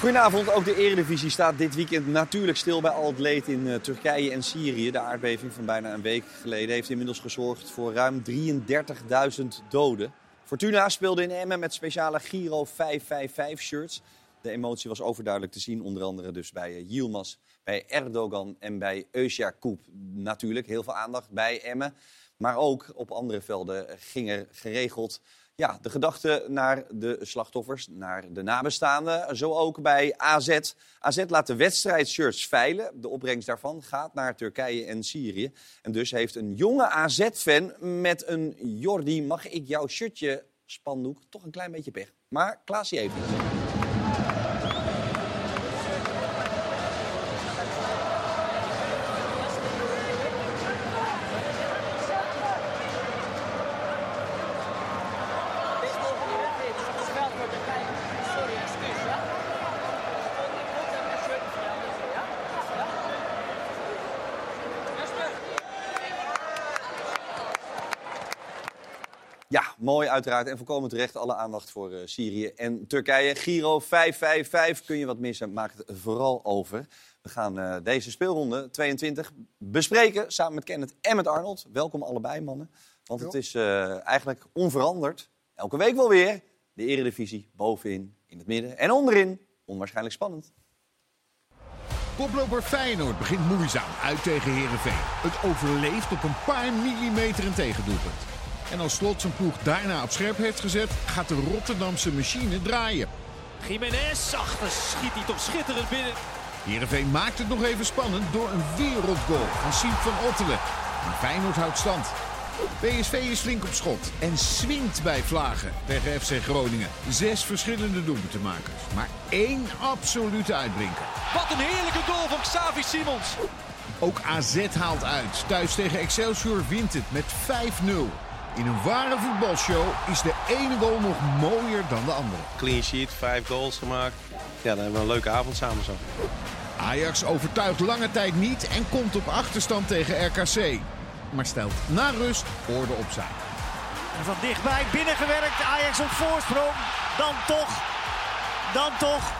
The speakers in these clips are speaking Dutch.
Goedenavond. Ook de Eredivisie staat dit weekend natuurlijk stil bij al het leed in uh, Turkije en Syrië. De aardbeving van bijna een week geleden heeft inmiddels gezorgd voor ruim 33.000 doden. Fortuna speelde in Emmen met speciale Giro 555-shirts. De emotie was overduidelijk te zien, onder andere dus bij uh, Yilmaz, bij Erdogan en bij Özyakup. Natuurlijk heel veel aandacht bij Emmen. Maar ook op andere velden ging er geregeld ja, de gedachte naar de slachtoffers, naar de nabestaanden. Zo ook bij AZ. AZ laat de wedstrijdshirts veilen. De opbrengst daarvan gaat naar Turkije en Syrië. En dus heeft een jonge AZ-fan met een Jordi, mag ik jouw shirtje spandoek, toch een klein beetje pech. Maar Klaasje heeft. Mooi uiteraard. En volkomen terecht alle aandacht voor uh, Syrië en Turkije. Giro 555 kun je wat missen, maak het vooral over. We gaan uh, deze speelronde 22 bespreken samen met Kenneth en met Arnold. Welkom allebei, mannen. Want het is uh, eigenlijk onveranderd. Elke week wel weer. De eredivisie bovenin, in het midden en onderin. Onwaarschijnlijk spannend. Koploper Feyenoord begint moeizaam uit tegen Herenveen. Het overleeft op een paar millimeter een tegendoelpunt. En als Slot zijn ploeg daarna op scherp heeft gezet, gaat de Rotterdamse machine draaien. Jiménez, ach, dan schiet hij toch schitterend binnen. Heerenveen maakt het nog even spannend door een wereldgoal van Siep van Ottelen. Maar Feyenoord houdt stand. PSV is flink op schot en swingt bij Vlagen tegen FC Groningen. Zes verschillende doelpuntenmakers, maar één absolute uitblinker. Wat een heerlijke goal van Xavi Simons. Ook AZ haalt uit. Thuis tegen Excelsior wint het met 5-0. In een ware voetbalshow is de ene goal nog mooier dan de andere. Clean sheet, vijf goals gemaakt. Ja, dan hebben we een leuke avond samen zo. Ajax overtuigt lange tijd niet en komt op achterstand tegen RKC. Maar stelt na rust orde op zijn. En van dichtbij binnengewerkt, Ajax op voorsprong. Dan toch, dan toch.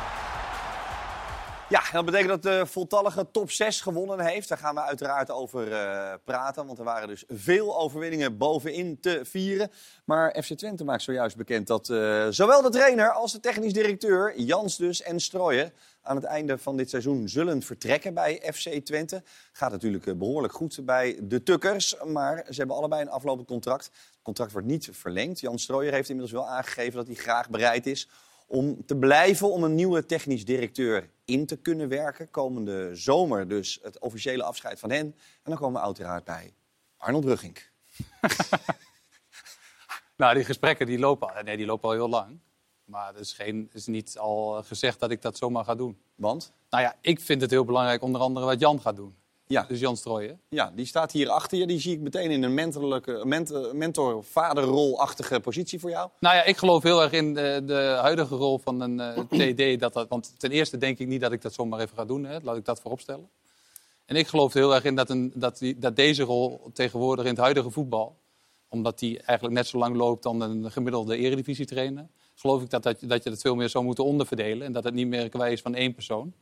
Ja, dat betekent dat de voltallige top 6 gewonnen heeft. Daar gaan we uiteraard over uh, praten. Want er waren dus veel overwinningen bovenin te vieren. Maar FC Twente maakt zojuist bekend dat uh, zowel de trainer als de technisch directeur, Jans dus en Strooien, aan het einde van dit seizoen zullen vertrekken bij FC Twente. Gaat natuurlijk uh, behoorlijk goed bij de Tukkers. Maar ze hebben allebei een aflopend contract. Het contract wordt niet verlengd. Jan Strooijer heeft inmiddels wel aangegeven dat hij graag bereid is om te blijven om een nieuwe technisch directeur in te kunnen werken. Komende zomer dus het officiële afscheid van hen. En dan komen we uiteraard bij Arnold Brugging. nou, die gesprekken die lopen, nee, die lopen al heel lang. Maar het is, geen, is niet al gezegd dat ik dat zomaar ga doen. Want? Nou ja, ik vind het heel belangrijk onder andere wat Jan gaat doen. Ja. Dus Jan Strooijen. Ja, die staat hier achter je. Die zie ik meteen in een mentorlijke, mentor, mentor-vaderrolachtige positie voor jou. Nou ja, ik geloof heel erg in de, de huidige rol van een uh, TD. Dat dat, want ten eerste denk ik niet dat ik dat zomaar even ga doen. Hè. Laat ik dat vooropstellen. En ik geloof er heel erg in dat, een, dat, die, dat deze rol tegenwoordig in het huidige voetbal... omdat die eigenlijk net zo lang loopt dan een gemiddelde eredivisietrainer... geloof ik dat, dat, dat je dat veel meer zou moeten onderverdelen. En dat het niet meer kwijt is van één persoon.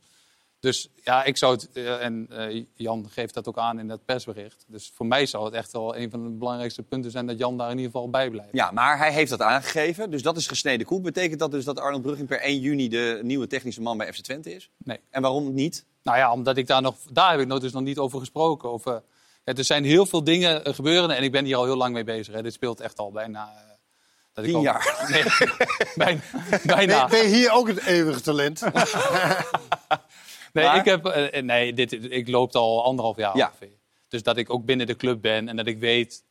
Dus ja, ik zou het, uh, en uh, Jan geeft dat ook aan in het persbericht. Dus voor mij zou het echt wel een van de belangrijkste punten zijn dat Jan daar in ieder geval bij blijft. Ja, maar hij heeft dat aangegeven, dus dat is gesneden koek. Betekent dat dus dat Arnold Brugging per 1 juni de nieuwe technische man bij FC Twente is? Nee. En waarom niet? Nou ja, omdat ik daar nog, daar heb ik nog dus nog niet over gesproken. Over, ja, er zijn heel veel dingen gebeuren en ik ben hier al heel lang mee bezig. Hè. Dit speelt echt al bijna. Uh, dat Tien jaar. Nee, bijna. bijna. Ben, ben je hier ook het eeuwige talent? Nee, maar... ik, heb, uh, nee dit, ik loop al anderhalf jaar ja. ongeveer. Dus dat ik ook binnen de club ben en dat ik weet...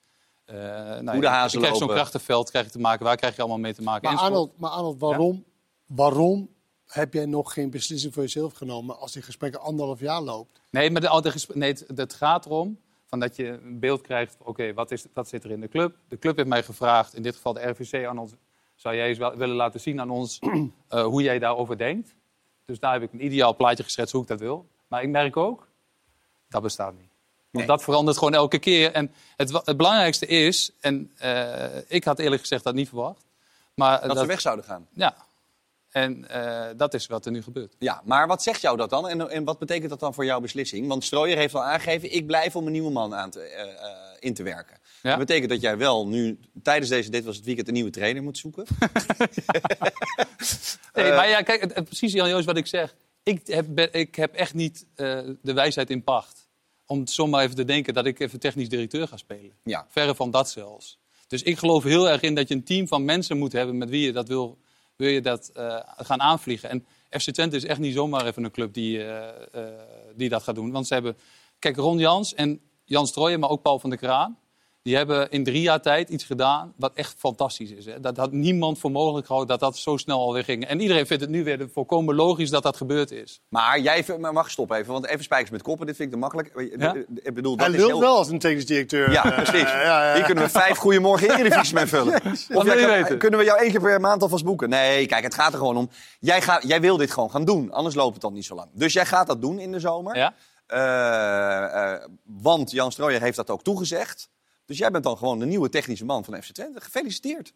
Uh, nou, Hoe de hazen Ik krijg zo'n krachtenveld krijg je te maken. Waar krijg je allemaal mee te maken? Maar Arnold, maar Arnold waarom, ja? waarom heb jij nog geen beslissing voor jezelf genomen... als die gesprekken anderhalf jaar loopt? Nee, maar de, de, nee, het, het gaat erom van dat je een beeld krijgt... oké, okay, wat, wat zit er in de club? De club heeft mij gevraagd, in dit geval de RVC, Arnold... zou jij eens wel, willen laten zien aan ons uh, hoe jij daarover denkt? Dus daar heb ik een ideaal plaatje geschetst hoe ik dat wil. Maar ik merk ook, dat bestaat niet. Want nee. dat verandert gewoon elke keer. En het, het belangrijkste is, en uh, ik had eerlijk gezegd dat niet verwacht. Maar dat, dat ze weg zouden gaan? Ja. En eh, dat is wat er nu gebeurt. Ja, maar wat zegt jou dat dan? En, en wat betekent dat dan voor jouw beslissing? Want Strooier heeft al aangegeven, ik blijf om een nieuwe man aan te, eh, eh, in te werken. Ja. Dat betekent dat jij wel nu tijdens deze Dit Was Het Weekend een nieuwe trainer moet zoeken. Nee, maar ja, kijk, het, het- precies Jan Joost wat ik zeg. Ik heb, ben- ik heb echt niet de wijsheid in pacht. Om zomaar even te denken dat ik even technisch directeur ga spelen. Ja. Verre van dat zelfs. Dus ik geloof heel erg in dat je een team van mensen moet hebben met wie je dat wil, wil je dat eh, gaan aanvliegen. En FC Twente is echt niet zomaar even een club die, eh, eh, die dat gaat doen. Want ze hebben, kijk, Ron Jans en Jan Strooijen, maar ook Paul van der Kraan. Die hebben in drie jaar tijd iets gedaan wat echt fantastisch is. Hè. Dat had niemand voor mogelijk gehouden dat dat zo snel alweer ging. En iedereen vindt het nu weer volkomen logisch dat dat gebeurd is. Maar jij maar mag stoppen even, want even spijkers met koppen, dit vind ik te makkelijk. Ja? Ik bedoel, dat Hij is heel... wel als een technisch directeur. Ja, Eh, precies. ja, ja. Hier kunnen we vijf goeiemorgen Eredivisie mee vullen. Of wil jij je kan- weten? kunnen we jou één keer per maand alvast boeken? Nee, kijk, het gaat er gewoon om. Jij, gaat, jij wil dit gewoon gaan doen, anders loopt het dan niet zo lang. Dus jij gaat dat doen in de zomer. Ja? Eh, eh, want Jan Strooijer heeft dat ook toegezegd. Dus jij bent dan gewoon de nieuwe technische man van FC Twente. Gefeliciteerd.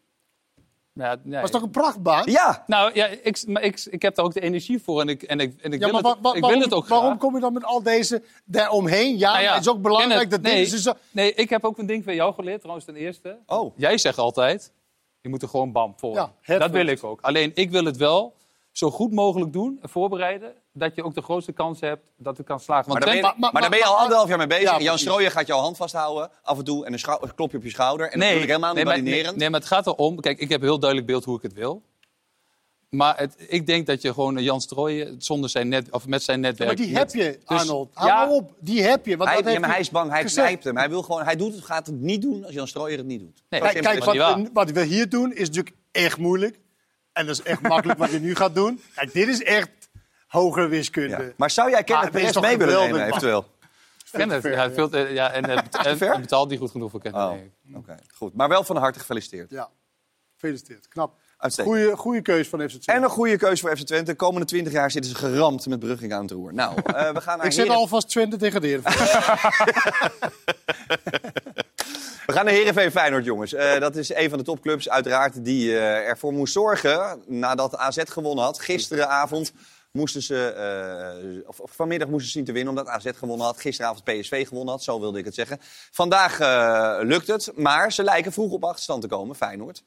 Ja, nee. Was toch een prachtbaan? Ja, Nou ja, ik, maar ik, ik heb daar ook de energie voor en ik, en ik, en ik, Ja, wil, maar het, ik waarom, wil het ook waarom graag. kom je dan met al deze daaromheen? Ja, Nou ja, het is ook belangrijk dat dit nee, is dus zo- Nee, ik heb ook een ding van jou geleerd, trouwens ten eerste. Oh. Jij zegt altijd, je moet er gewoon bam voor. Ja, dat wil ik ook. Alleen ik wil het wel zo goed mogelijk doen en voorbereiden... dat je ook de grootste kans hebt dat het kan slagen. maar Want daar ben je, maar- maar daar ben je al maar- anderhalf jaar mee bezig. Ja, Jan precies. Strooijer gaat jouw hand vasthouden af en toe en een, schou- een klopje op je schouder. En dat bedoel ik helemaal niet nee, maar, nee, nee, maar het gaat erom... Kijk, ik heb een heel duidelijk beeld hoe ik het wil. Maar het, ik denk dat je gewoon Jan Strooijen zonder zijn net, of met zijn netwerk... Maar die met- heb je, dus- Arnold. Hou ja, maar op. Die heb je. Want Hij, dat ja, heeft maar hij is bang, hij knijpt hem. Hij, wil gewoon, hij doet het, gaat het niet doen als Jan Strooijer het niet doet. Nee, Kijk, wat, we, wat we hier doen is natuurlijk echt moeilijk. En dat is echt makkelijk wat je nu gaat doen. Kijk, dit is echt hogere wiskunde. Ja. Maar zou jij Kenneth Ah, Perez toch mee willen nemen, man. eventueel? Kenneth, ja, veel te- ja, en, eh, en, ver? en betaalt niet goed genoeg voor Kenneth. Oh, oké. Goed. Maar wel van harte gefeliciteerd. Ja, gefeliciteerd. Knap. Goeie, goeie keus van FC Twente. En een goede keuze voor FC Twente. De komende 20 jaar zitten ze geramd met Brugging aan het roer. Nou, eh, we gaan naar Ik zet Heren- alvast Twente degraderen. We gaan naar Heerenveen Feyenoord, jongens. Eh, dat is een van de topclubs uiteraard die eh, ervoor moest zorgen... nadat AZ gewonnen had. Gisteravond moesten ze... eh, of, of vanmiddag moesten ze zien te winnen omdat AZ gewonnen had. Gisteravond PSV gewonnen had, zo wilde ik het zeggen. Vandaag eh, lukt het, maar ze lijken vroeg op achterstand te komen, Feyenoord.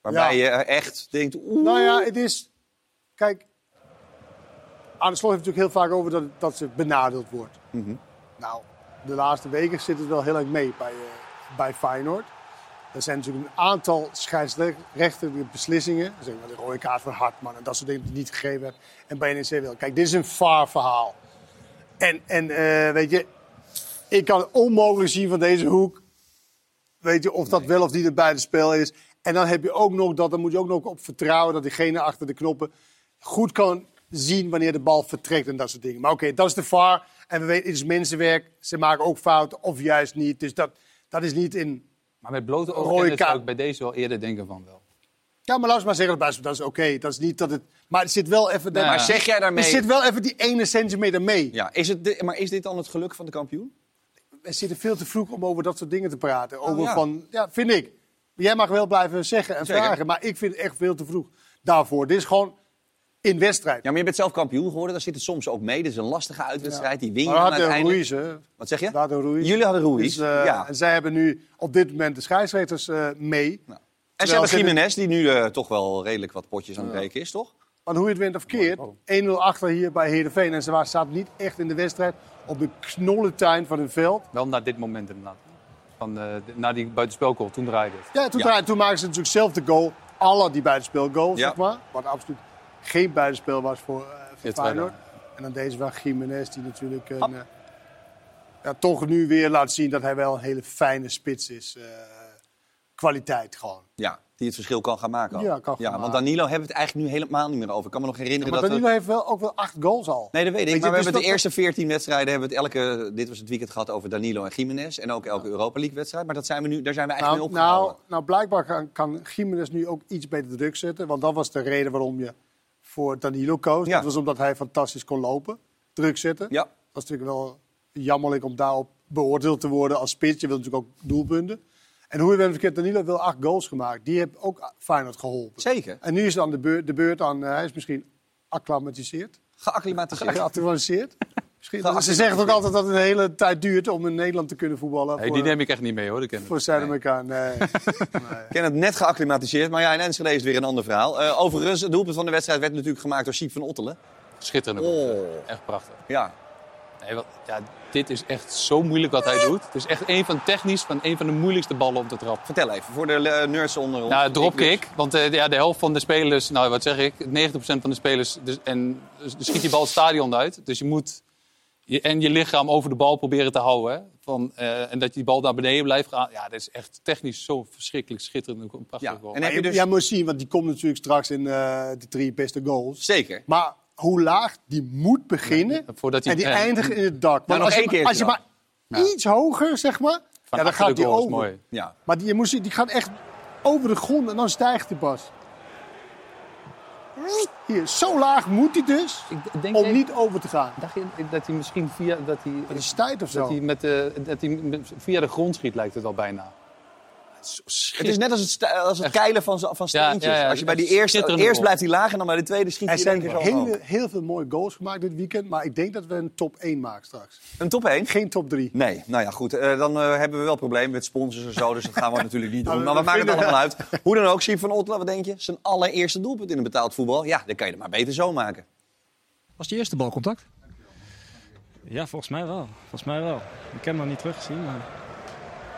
Waarbij Ja. je echt denkt... Oeh, nou ja, het is... Kijk, aan de Slot heeft het natuurlijk heel vaak over dat, dat ze benadeeld wordt. Mhm. Nou, de laatste weken zit het wel heel erg mee bij, eh, bij Feyenoord. Er zijn natuurlijk een aantal scheidsrechtelijke beslissingen. Er zijn de rode kaart van Hartman en dat soort dingen die niet gegeven hebben. En bij NEC wel. Kijk, dit is een vaar verhaal. En, en eh, weet je, ik kan onmogelijk zien van deze hoek. Weet je, of dat wel of niet het buitenspel is. En dan heb je ook nog dat, dan moet je ook nog op vertrouwen dat diegene achter de knoppen goed kan zien wanneer de bal vertrekt en dat soort dingen. Maar oké, dat is de VAR. En we weten, het is mensenwerk. Ze maken ook fouten, of juist niet. Dus dat, dat is niet in... Maar met blote Rode ogen zou ik bij deze wel eerder denken van wel. Ja, maar laat ons maar zeggen, dat is- dat is oké. Dat is niet dat het... Maar het zit wel even... Nee, Maar zeg jij er daarmee... zit wel even die ene centimeter mee. Ja, is het de- maar is dit dan het geluk van de kampioen? We zitten veel te vroeg om over dat soort dingen te praten. Over Oh, ja. van, ja, vind ik. Jij mag wel blijven zeggen en Zeker. vragen, maar ik vind het echt veel te vroeg daarvoor. Dit is gewoon in wedstrijd. Ja, maar je bent zelf kampioen geworden. Daar zit het soms ook mee. Dit is een lastige uitwedstrijd. Die win je Maar uiteindelijk. Ruiz, hè? Wat zeg je? We hadden Ruiz. Jullie hadden Ruiz. Dus, eh, ja. En zij hebben nu op dit moment de scheidsrechters eh, mee. En ze Terwijl hebben Jiménez, die nu eh, toch wel redelijk wat potjes aan het breken is, toch? Want hoe je het wint of keert, 1-0 achter hier bij Heerenveen. En ze zaten niet echt in de wedstrijd op de knollentuin van hun veld. Wel naar dit moment inderdaad. Van, eh, na die buitenspelgoal, toen draaide het. Ja, toen, Ja. draaiden- toen maakten ze natuurlijk zelf de goal. Alle die buitenspelgoals, Ja. zeg maar. Wat absoluut geen buitenspel was voor, eh voor Ja, Feyenoord. En dan deze van Jiménez, die natuurlijk een, eh, ja, toch nu weer laat zien dat hij wel een hele fijne spits is. eh, kwaliteit gewoon. Ja, die het verschil kan gaan maken. Ja, kan gaan ja, want. Danilo hebben we het eigenlijk nu helemaal niet meer over. Ik kan me nog herinneren Maar dat... we- Danilo heeft wel, ook wel acht goals al. Nee, dat weet ik. Weet maar we dus hebben de eerste 14 wedstrijden hebben we het elke... Dit was het weekend gehad over Danilo en Jiménez. En ook elke Europa League wedstrijd. Maar dat zijn we nu, daar zijn we eigenlijk Nou, mee opgehouden. nou, nou, blijkbaar kan, kan Jiménez nu ook iets beter druk zetten. Want dat was de reden waarom je voor Danilo koos. Ja. Dat was omdat hij fantastisch kon lopen. Druk zetten. Ja, Dat is natuurlijk wel jammerlijk om daarop beoordeeld te worden als spits. Je wilt natuurlijk ook doelpunten. En hoe je bent verkeerd, Danilo heeft wel acht goals gemaakt. Die heeft ook Feyenoord geholpen. Zeker. En nu is dan de beurt, de beurt aan, eh, hij is misschien acclimatiseerd. Geacclimatiseerd. Geacclimatiseerd. Ze zeggen ook altijd dat het een hele tijd duurt om in Nederland te kunnen voetballen. Nee, voor, die neem ik echt niet mee hoor. Die ken ik. voor Zuid-Amerika. Nee. Ik ken het net geacclimatiseerd, maar ja, in Enschede is het weer een ander verhaal. Eh, overigens, het doelpunt van de wedstrijd werd natuurlijk gemaakt door Siep van Ottelen. Schitterend. Oh. Echt prachtig. Ja, Nee, wat, ja, dit is echt zo moeilijk wat hij doet. Het is echt een van technisch van een van de moeilijkste ballen om te trappen. vertel even, voor de eh, nerds onder ons. Nou, dropkick. Want eh, ja, de helft van de spelers, nou wat zeg ik, 90% van de spelers. Dus, en dus schiet die bal het stadion uit. Dus je moet je, en je lichaam over de bal proberen te houden. Hè? Van, eh, en dat je die bal naar beneden blijft gaan. Ja, dat is echt technisch zo verschrikkelijk schitterend. Een prachtig Ja, goal. en Maar heb je dus... Jij moet zien, want die komt natuurlijk straks in eh, de drie beste goals. Zeker. Maar hoe laag die moet beginnen voordat hij- en die ja. eindigt in het dak. Want nog als je, als je maar iets hoger, zeg maar, ja, dan gaat die over. mooi. Ja. Maar die, je moet zien, die gaat echt over de grond en dan stijgt hij pas. Hier, zo laag moet hij dus Ik denk om even- niet over te gaan. Dacht je dat hij misschien via, dat hij, Dat is tijd of dat zo. hij met de, dat hij via de grond schiet, lijkt het wel bijna. Het is net als het, als het keilen van, van steentjes. ja, ja, als je bij die eerste, eerst blijft hij laag en dan bij de tweede schiet Er hij zo omhoog. heel, heel veel mooie goals gemaakt dit weekend. Maar ik denk dat we een top 1 maken straks. Een top 1? Geen top 3. Nee, nou ja, goed. eh, dan eh, hebben we wel problemen met sponsors en zo, dus dat gaan we natuurlijk niet doen. Nou, Maar we maken het allemaal uit. Hoe dan ook, Siep van Ottela, wat denk je? Zijn allereerste doelpunt in een betaald voetbal? Ja, dan kan je het maar beter zo maken. Was die eerste balcontact? Ja, volgens mij wel. Volgens mij wel. Ik heb hem nog niet teruggezien, maar...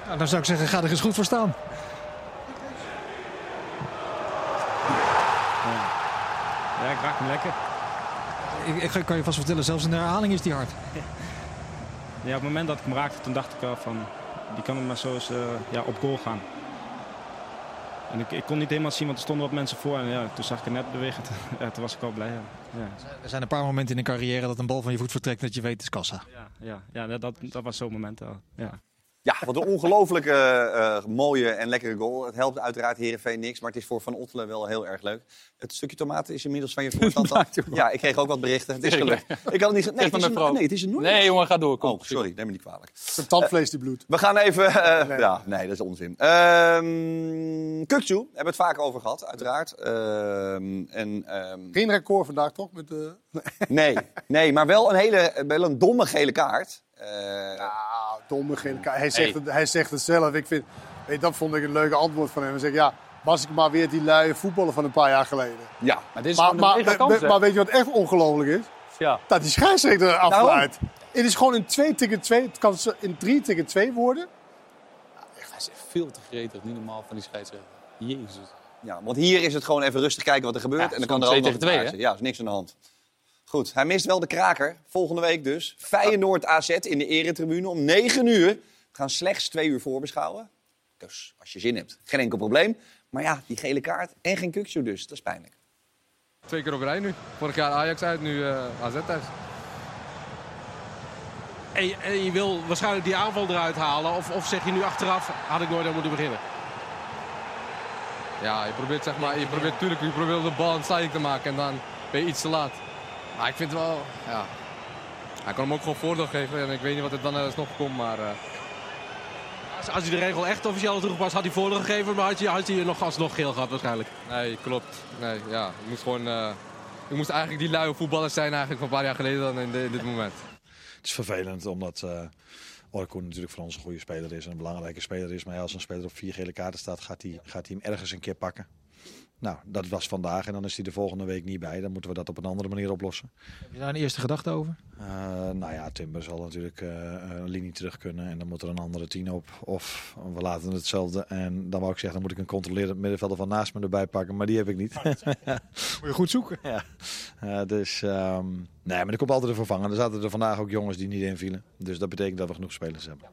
Nou, dan zou ik zeggen, ga er eens goed voor staan. Ja, ik raak hem lekker. Ik, ik kan je vast vertellen, zelfs in de herhaling is die hard. Ja, op het moment dat ik hem raakte, toen dacht ik al van... Die kan hem maar zo eens eh, ja, op goal gaan. En ik, ik kon niet helemaal zien, want er stonden wat mensen voor. En ja, toen zag ik het net bewegen. ja, toen was ik al blij. Ja. Ja. Er zijn een paar momenten in een carrière dat een bal van je voet vertrekt dat je weet, het is kassa. Ja, ja, ja dat, dat was zo'n moment al. Ja. Ja, wat een ongelooflijke eh, mooie en lekkere goal. Het helpt uiteraard Heerenveen niks, maar het is voor Van Ottelen wel heel erg leuk. Het stukje tomaten is inmiddels van je voorstand af. Ja, ik kreeg ook wat berichten. Het is gelukt. Ik had het niet ge- nee, het is een, nee, het is een Nee, jongen, ga door. Kom. Oh, sorry, neem me niet kwalijk. Het tandvlees die bloed. We gaan even... eh, Ja, nee, dat is onzin. Kukçu, hebben we het vaker over gehad, uiteraard. Ehm, en, ehm, Geen record vandaag toch? Met nee, nee, maar wel een hele wel een domme gele kaart. Eh, Ah, domme gele kaart. Hij zegt, Hey. het, hij zegt het zelf. Ik vind, weet, dat vond ik een leuke antwoord van hem. Hij zegt, ja, was ik maar weer die luie voetballer van een paar jaar geleden. ja, Maar dit is Maar, maar, maar, kans, maar weet je wat echt ongelooflijk is? Ja. Dat die scheidsrechter afluit. Het is gewoon in 2 tegen 2. Het kan in 3 tegen 2 worden. Hij is echt veel te gretig, niet normaal van die scheidsrechter. Jezus. Ja, want hier is het gewoon even rustig kijken wat er gebeurt. Ja, en dan kan er twee tegen twee. Ja, is niks aan de hand. Goed, hij mist wel de kraker. Volgende week dus. Feyenoord AZ in de eretribune om 9 uur. We gaan slechts twee uur voorbeschouwen. Dus als je zin hebt, geen enkel probleem. Maar ja, die gele kaart en geen Kukçu dus. Dat is pijnlijk. Twee keer op rij nu. Vorig jaar Ajax uit, nu eh, AZ thuis. En je, en je wil waarschijnlijk die aanval eruit halen. Of, of zeg je nu achteraf, had ik nooit aan moeten beginnen. Ja, je probeert zeg maar, je probeert natuurlijk je probeert de bal een sliding te maken en dan ben je iets te laat. Maar ik vind het wel, ja. Hij kan hem ook gewoon voordeel geven en ik weet niet wat er dan alsnog komt, maar... eh, Als, als hij de regel echt officieel had toegepast, had hij voordeel gegeven. Maar had je, had je nog alsnog geel gehad waarschijnlijk. nee, klopt. Nee, ja, ik moest gewoon, eh, ik moest eigenlijk die luie voetballers zijn eigenlijk van een paar jaar geleden dan in, de- in dit moment. Het is vervelend omdat eh Orkoen natuurlijk voor ons een goede speler is en een belangrijke speler is. Maar ja, als een speler op vier gele kaarten staat, gaat hij, gaat hij hem ergens een keer pakken. Nou, dat was vandaag en dan is hij de volgende week niet bij. Dan moeten we dat op een andere manier oplossen. Heb je daar een eerste gedachte over? Eh, nou ja, Timber zal natuurlijk eh, een linie terug kunnen en dan moet er een andere tien op. Of we laten hetzelfde en dan wou ik zeggen, dan moet ik een controlerend middenvelder van naast me erbij pakken. Maar die heb ik niet. Moet je goed zoeken. Ja, Eh, dus ehm, nee, maar er komt altijd een vervanger. Er zaten er vandaag ook jongens die niet invielen. Dus dat betekent dat we genoeg spelers hebben.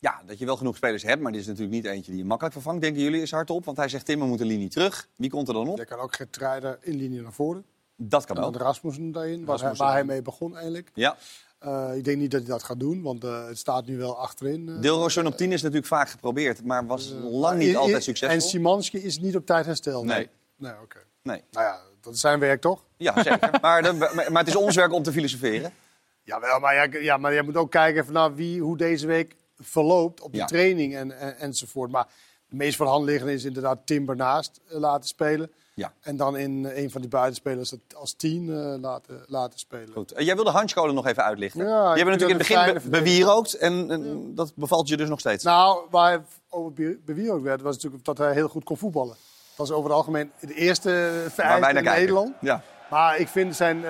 Ja, dat je wel genoeg spelers hebt, maar dit is natuurlijk niet eentje die je makkelijk vervangt. Denken jullie eens hardop? Want hij zegt Timmer moet een linie terug. Wie komt er dan op? Je kan ook Geertruiden in linie naar voren. Dat kan En dan ook. Rasmussen daarin, waar, hij, Rasmussen. waar hij mee begon eigenlijk. Ja. Eh, ik denk niet dat hij dat gaat doen, want eh, het staat nu wel achterin. Deelroosje op 10 is natuurlijk vaak geprobeerd, maar was lang niet altijd En succesvol. Simanski is niet op tijd hersteld. Nee. Nee, oké. Nee. Nou ja, dat is zijn werk toch? Ja, zeker. maar, de- maar het is ons werk om te filosoferen. Jawel, maar, ja, ja, maar je moet ook kijken van, nou, wie, hoe deze week verloopt op de Ja. training en, en, enzovoort. Maar De meest voor de hand liggende is inderdaad Timber naast eh, laten spelen. Ja. En dan in eh, een van die buitenspelers het als tien eh, laten, laten spelen. Goed. Jij wilde Hanskolen nog even uitlichten. Ja, Je hebt natuurlijk in het begin be- bewierookt en, en dat bevalt je dus nog steeds. Nou, waar hij over be- bewierookt werd, was natuurlijk dat hij heel goed kon voetballen. Dat is over het algemeen de eerste vereiste in kijken. Nederland. Ja. Maar ik vind zijn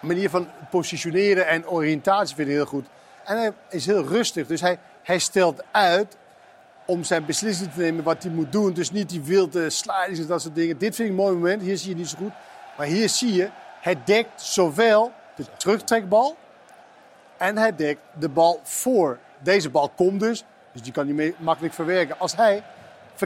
manier van positioneren en oriëntatie vind ik heel goed. En hij is heel rustig. Dus hij, hij stelt uit om zijn beslissing te nemen wat hij moet doen. Dus niet die wilde slidings en dat soort dingen. Dit vind ik een mooi moment. Hier zie je niet zo goed. Maar hier zie je, hij dekt zowel de terugtrekbal en hij dekt de bal voor. Deze bal komt dus, dus die kan hij makkelijk verwerken. Als hij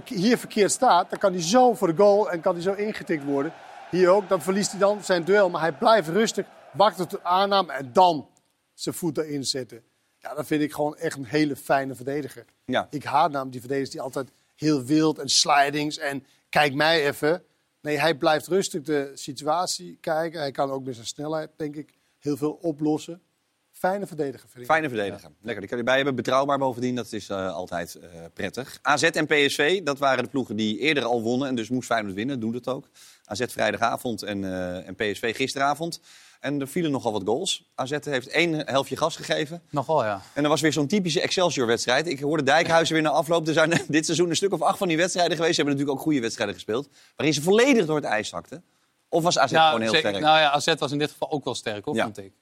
hier verkeerd staat, dan kan hij zo voor de goal en kan hij zo ingetikt worden. Hier ook, dan verliest hij dan zijn duel. Maar hij blijft rustig, wacht tot de aanname en dan zijn voet erin zetten. Ja, dat vind ik gewoon echt een hele fijne verdediger. Ja. Ik haat namelijk die verdedigers die altijd heel wild en slidings en kijk mij even. Nee, hij blijft rustig de situatie kijken. Hij kan ook met zijn snelheid, denk ik, heel veel oplossen. Fijne verdediger, vind ik. Fijne verdediger. Lekker, die kan je erbij hebben. Betrouwbaar bovendien, dat is eh, altijd eh, prettig. AZ en PSV, dat waren de ploegen die eerder al wonnen. En dus moest Feyenoord winnen, doen het ook. AZ vrijdagavond en, eh, en PSV gisteravond. En er vielen nogal wat goals. AZ heeft één helftje gas gegeven. Nogal, ja. En er was weer zo'n typische Excelsior-wedstrijd. Ik hoorde Dijkhuizen weer na afloop. Er zijn dit seizoen een stuk of acht van die wedstrijden geweest. Ze hebben natuurlijk ook goede wedstrijden gespeeld. Waarin ze volledig door het ijs zakten. Of was AZ Ja, gewoon heel zeker. sterk? Nou ja, AZ was in dit geval ook wel sterk, hoor, Ja. vond ik.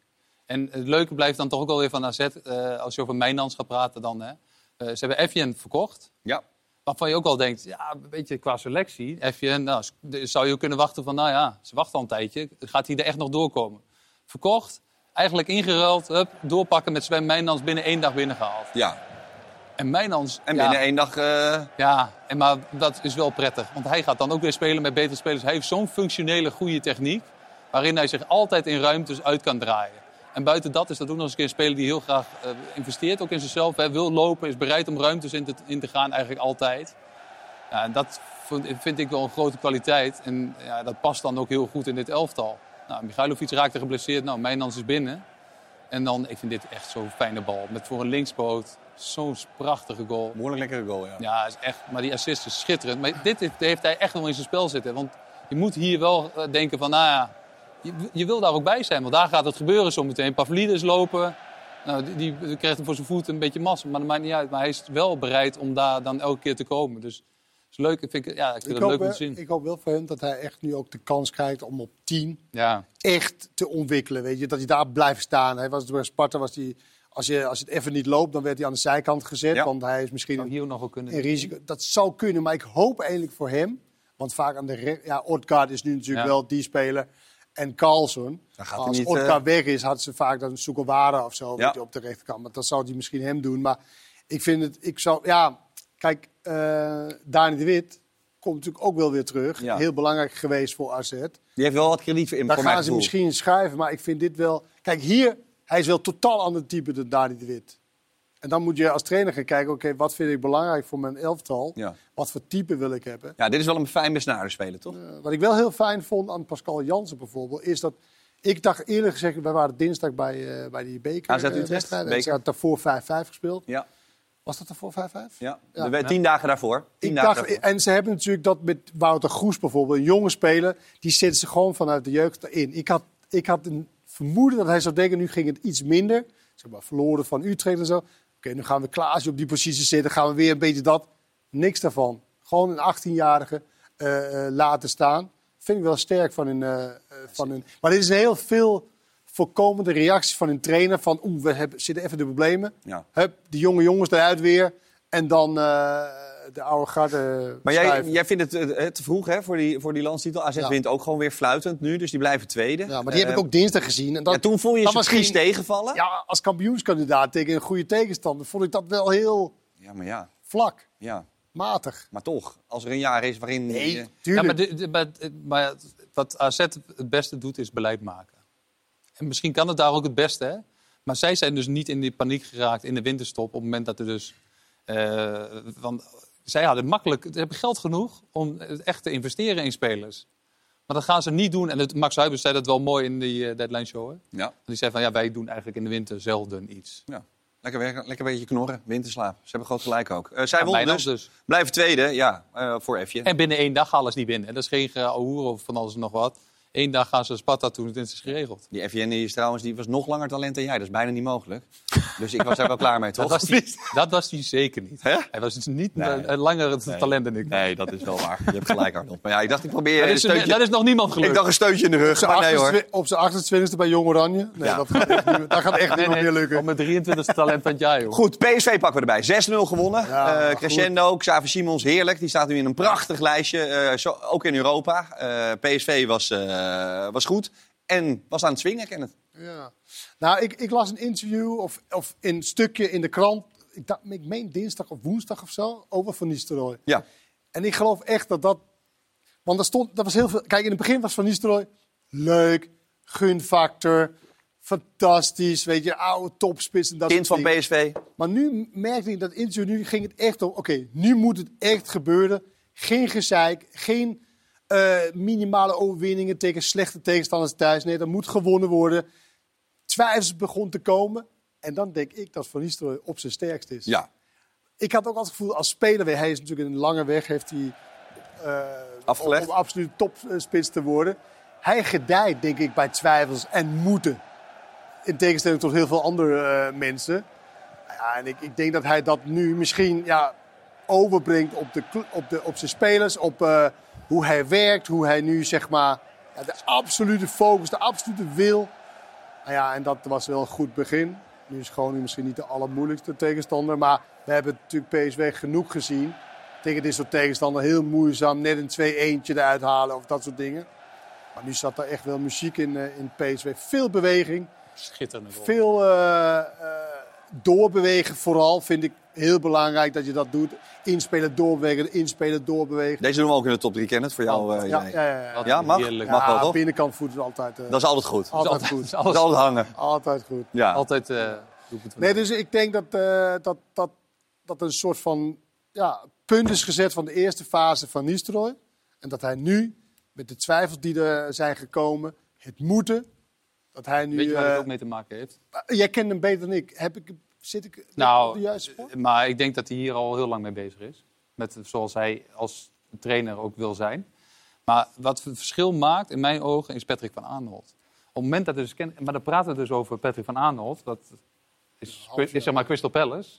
En het leuke blijft dan toch ook wel weer van AZ, eh, als je over Mijnans gaat praten dan. Hè. Eh, ze hebben Evian verkocht. Ja. Waarvan je ook al denkt, ja, een beetje qua selectie. Evian, nou, s- de- zou je kunnen wachten van, nou ja, ze wachten al een tijdje. Gaat hij er echt nog doorkomen? Verkocht, eigenlijk ingeruild, hup, doorpakken met Sven Mijnans binnen één dag binnengehaald. Ja. En Mijnans... En ja, binnen één dag... eh, ja, en maar dat is wel prettig. Want hij gaat dan ook weer spelen met betere spelers. Hij heeft zo'n functionele, goede techniek. Waarin hij zich altijd in ruimtes uit kan draaien. En buiten dat is dat ook nog eens een keer een speler die heel graag eh, investeert. Ook in zichzelf. Hè, wil lopen, is bereid om ruimtes in te, in te gaan eigenlijk altijd. Ja, en dat vind, vind ik wel een grote kwaliteit. En ja, dat past dan ook heel goed in dit elftal. Nou, Michailovic raakte geblesseerd. Nou, Mijnans is binnen. En dan, ik vind dit echt zo'n fijne bal. Met voor een linkspoot zo'n prachtige goal. Behoorlijk lekkere goal, ja. Ja, is echt, maar die assist is schitterend. Maar dit heeft, heeft hij echt wel in zijn spel zitten. Want je moet hier wel eh, denken van, nou ja, je, je wil daar ook bij zijn. Want daar gaat het gebeuren zometeen. Pavlidis lopen. Nou, die, die krijgt hem voor zijn voet een beetje massa. Maar dat maakt niet uit. Maar hij is wel bereid om daar dan elke keer te komen. Dus het is leuk. Ik vind, het- ja, ik vind Ik het hoop, leuk om wel, te zien. ik hoop wel voor hem dat hij echt nu ook de kans krijgt om op 10 Ja. echt te ontwikkelen. Weet je? Dat hij daar blijft staan. Hij was door Sparta, was hij, als, je, als het even niet loopt, dan werd hij aan de zijkant gezet. Ja. Want hij is misschien Zou een, hier nog wel kunnen. een risico. Dat zou kunnen, maar ik hoop eigenlijk voor hem. Want vaak aan de ja, Odgaard is nu natuurlijk Ja. wel die speler. En Carlson. Als niet, Odgaard eh, weg is, had ze vaak dan Soekowara of zo Ja. op de rechterkant. Maar dat zou hij misschien hem doen. Maar ik vind het, ik zou, ja, kijk, eh Dani de Wit komt natuurlijk ook wel weer terug. Ja. Heel belangrijk geweest voor AZ. Die heeft wel wat krediet voor, in, Daar gaan ze misschien schrijven, maar ik vind dit wel... Kijk, hier, hij is wel totaal ander type dan Dani de Wit. En dan moet je als trainer gaan kijken, oké, wat vind ik belangrijk voor mijn elftal? Ja. Wat voor type wil ik hebben? ja, dit is wel een fijn besnaarde speler, toch? Eh, wat ik wel heel fijn vond aan Pascal Jansen bijvoorbeeld, is dat... Ik dacht eerlijk gezegd, wij waren dinsdag bij, eh, bij die beker AZ eh, Utrecht. Ze had daarvoor 5-5 gespeeld. Ja. Was dat daarvoor 5-5? ja. Ja. De- tien dagen daarvoor. Tien Ik dagen dacht, daarvoor. en ze hebben natuurlijk dat met Wouter Groes bijvoorbeeld, een jonge speler, die zetten ze gewoon vanuit de jeugd erin. Ik had, ik had een vermoeden dat hij zou denken, nu ging het iets minder. Zeg maar, verloren van Utrecht en zo. Oké, nu gaan we Klaasje op die positie zitten, gaan we weer een beetje dat. Niks daarvan. Gewoon een 18-jarige eh, eh, laten staan. Vind ik wel sterk van hun. eh, van hun. Maar dit is een heel veel voorkomende reactie van hun trainer. Van, oeh, we hebben, zitten even de problemen. Ja. Hup, die jonge jongens eruit weer. En dan de oude garde Maar jij, jij vindt het eh, te vroeg hè, voor, die, voor die landstitel. AZ Ja. wint ook gewoon weer fluitend nu, dus die blijven tweede. Ja, maar die heb ik Eh, ook dinsdag gezien. En dat, ja, toen vond je dat ze was precies geen- tegenvallen. Ja. Ja, als kampioenskandidaat tegen een goede tegenstander vond ik dat wel heel maar ja, vlak, ja. matig. Maar toch, als er een jaar is waarin... Nee, je- Ja, tuurlijk. maar, de- de- maar, maar wat AZ het beste doet, is beleid maken. En misschien kan het daar ook het beste, hè? Maar zij zijn dus niet in die paniek geraakt in de winterstop... op het moment dat er dus... eh, want zij hadden makkelijk... Ze hebben geld genoeg om echt te investeren in spelers. Maar dat gaan ze niet doen. En het, Max Huibers zei dat wel mooi in die eh, deadline show. Hè? ja. Die zei van, ja, wij doen eigenlijk in de winter zelden iets. Ja. Lekker, werken, lekker een beetje knorren, winterslaap. Ze hebben groot gelijk ook. Eh, zij Ja, dus. dus. Blijven tweede, ja, eh, voor F'je. En binnen één dag halen ze die binnen. Dat is geen gehoer of van alles en nog wat. Eén dag gaan ze Sparta toen het is geregeld. Die FJN is trouwens die was nog langer talent dan jij. Dat is bijna niet mogelijk. Dus ik was daar wel klaar mee, toch? Dat was, die, dat was die zeker niet. Hè? Hij was dus niet Nee. langer het Nee. talent dan ik. Nee, dat is wel waar. Je hebt gelijk, Arnold. Maar ja, ik dacht, ik probeer Dat een is, steuntje. dat is nog niemand Ik gelukt. dacht een steuntje in de rug, Op zijn maar nee hoor. 28 op zijn 28e bij Jong Oranje. Nee, Ja. dat gaat echt niet, dat gaat echt Nee, niet nee, meer lukken. Op mijn 23e talent van het jaar, joh. Goed, PSV pakken we erbij. 6-0 gewonnen. Ja, Eh, crescendo, Xavi Simons, heerlijk. Die staat nu in een prachtig lijstje, eh, zo, ook in Europa. Eh, PSV was, eh, was goed en was aan het swingen, Kenneth. Ja. Nou, ik, ik las een interview of, of een stukje in de krant. Ik, dacht, ik meen dinsdag of woensdag of zo. Over Van Nistelrooy. Ja. En ik geloof echt dat dat... Want er stond, dat was heel veel... Kijk, in het begin was Van Nistelrooy leuk. Gunfactor. Fantastisch. Weet je, oude topspits. En dat Kind van soort dingen. PSV. Maar nu merkte ik dat interview, nu ging het echt om... Oké, nu moet het echt gebeuren. Geen gezeik, geen eh, minimale overwinningen tegen slechte tegenstanders thuis. Nee, dat moet gewonnen worden. Twijfels begon te komen. En dan denk ik dat Van Nistelrooy op zijn sterkst is. Ja, Ik had ook altijd het gevoel als speler weer... Hij is natuurlijk een lange weg, heeft hij... eh, Afgelegd. Om, om absoluut topspits te worden. Hij gedijt, denk ik, bij twijfels en moeten. In tegenstelling tot heel veel andere eh, mensen. Ja, en ik, ik denk dat hij dat nu misschien ja, overbrengt op, de, op, de, op zijn spelers. Op hoe hij werkt, hoe hij nu zeg maar ja, de absolute focus, de absolute wil. Nou ja, en dat was wel een goed begin. Nu is Groningen misschien niet de allermoeilijkste tegenstander. Maar we hebben natuurlijk PSV genoeg gezien. Tegen dit soort tegenstander heel moeizaam. Net een 2-1'tje eruit halen of dat soort dingen. Maar nu zat er echt wel muziek in, eh, in PSV. Veel beweging. Schitterend. Veel eh, eh, doorbewegen vooral vind ik heel belangrijk dat je dat doet. Inspelen, doorbewegen, inspelen, doorbewegen. deze doen we ook in de top 3, Kenneth, voor jou. eh, Ja, jij. ja, ja, ja. Mag? heerlijk. Mag wel, Ja, toch? binnenkant voet is altijd, eh, Dat is altijd goed. altijd altijd- goed. Dat Alles, is altijd hangen. Altijd goed. Ja. altijd eh, van Nee, dus ik denk dat, eh, dat, dat, dat er een soort van ja, punt is gezet van de eerste fase van Nistelrooy. En dat hij nu, met de twijfels die er zijn gekomen, het moeten, dat hij nu... Weet je waar het eh, ook mee te maken heeft? Jij kent hem beter dan ik. Heb ik zit ik op Nou, de juiste spoor? maar ik denk dat hij hier al heel lang mee bezig is. Met zoals hij als trainer ook wil zijn. Maar wat het verschil maakt in mijn ogen is Patrick van Aanholt. Op het moment dat dus ken- maar dan praten we dus over Patrick van Aanholt. Dat is, is zeg maar Crystal Palace.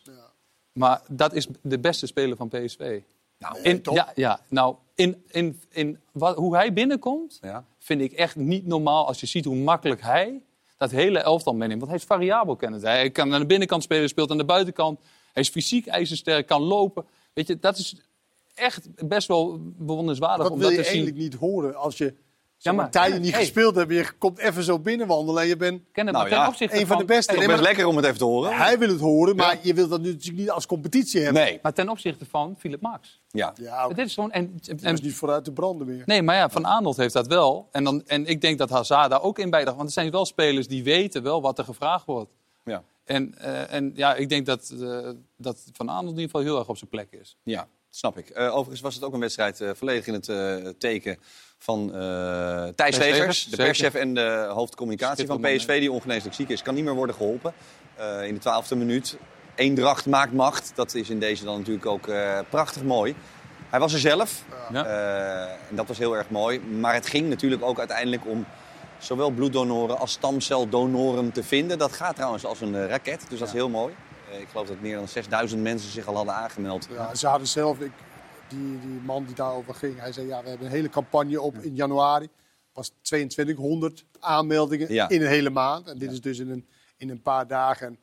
Maar dat is de beste speler van PSV. Nou, In, ja, ja, nou, in, in, in wat, hoe hij binnenkomt, Ja. vind ik echt niet normaal als je ziet hoe makkelijk hij dat hele elftal meeneemt. Want hij is variabel, kennen Hij kan aan de binnenkant spelen, speelt aan de buitenkant. Hij is fysiek ijzersterk, kan lopen. Weet je, dat is echt best wel bewonderenswaardig Dat om wil dat je te zien. eigenlijk niet horen als je Ja, maar- een tijdje niet hey. gespeeld hebt. Je komt even zo binnenwandelen en je bent Ken het, Nou maar ten ja, opzichte een van de beste. Het is best maar lekker om het even te horen. hij wil het horen, maar je wilt dat nu natuurlijk niet als competitie hebben. Nee. Maar ten opzichte van Philip Max. Ja. Ja, Dit is gewoon... En, en, en, is niet vooruit te branden meer. Nee, maar ja, Van Aanholt heeft dat wel. En, dan, en ik denk dat Hazard daar ook in bijdraagt. Want er zijn wel spelers die weten wel wat er gevraagd wordt. Ja. En, eh, en ja, ik denk dat, eh, dat Van Aanholt in ieder geval heel erg op zijn plek is. Ja, snap ik. Eh, overigens was het ook een wedstrijd eh, volledig in het eh, teken van Thijs Legers, Legers, de perschef en de hoofdcommunicatie van PSV, die ongeneeslijk ziek is. Kan niet meer worden geholpen. Eh, in de twaalfde minuut. Eendracht maakt macht. Dat is in deze dan natuurlijk ook prachtig mooi. Hij was er zelf. Ja. En dat was heel erg mooi. Maar het ging natuurlijk ook uiteindelijk om zowel bloeddonoren als stamceldonoren te vinden. Dat gaat trouwens als een raket, dus dat is heel mooi. Eh, ik geloof dat meer dan 6000 mensen zich al hadden aangemeld. Ja, ze hadden zelf, ik, die, die man die daarover ging, hij zei ja, we hebben een hele campagne op in januari. was 2200 aanmeldingen Ja. in een hele maand. En dit is dus in een, in een paar dagen. En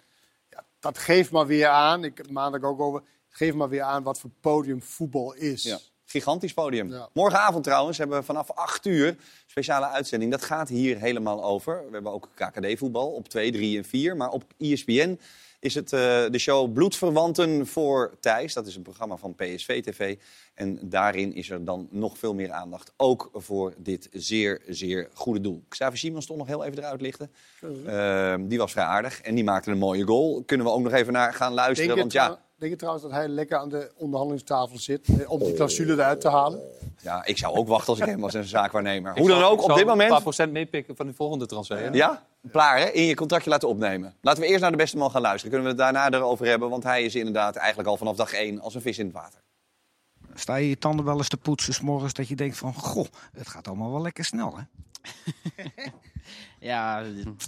ja, dat geeft maar weer aan, ik heb maandag ook over, geeft maar weer aan wat voor podium voetbal is. Ja. Gigantisch podium. Morgenavond trouwens hebben we vanaf 8 uur speciale uitzending. Dat gaat hier helemaal over. We hebben ook KKD-voetbal op 2, 3 en 4. Maar op ESPN is het eh, de show Bloedverwanten voor Thijs. Dat is een programma van PSV TV. En daarin is er dan nog veel meer aandacht. Ook voor dit zeer, zeer goede doel. Xavier Simons stond nog heel even eruit lichten. Eh, die was vrij aardig en die maakte een mooie goal. Kunnen we ook nog even naar gaan luisteren. Want ja, denk je trouwens dat hij lekker aan de onderhandelingstafel zit eh, om die clausule eruit te halen? Ja, ik zou ook wachten als ik hem was een zaakwaarnemer. Hoe dan ook, ik op dit Een paar moment... procent meepikken van de volgende transfer. hè? Ja? Klaar, hè? In je contractje laten opnemen. Laten we eerst naar de beste man gaan luisteren. Kunnen we het daarna erover hebben? Want hij is inderdaad eigenlijk al vanaf dag één als een vis in het water. Sta je je tanden wel eens te poetsen 's morgens dat je denkt van... Goh, het gaat allemaal wel lekker snel, hè? Ja,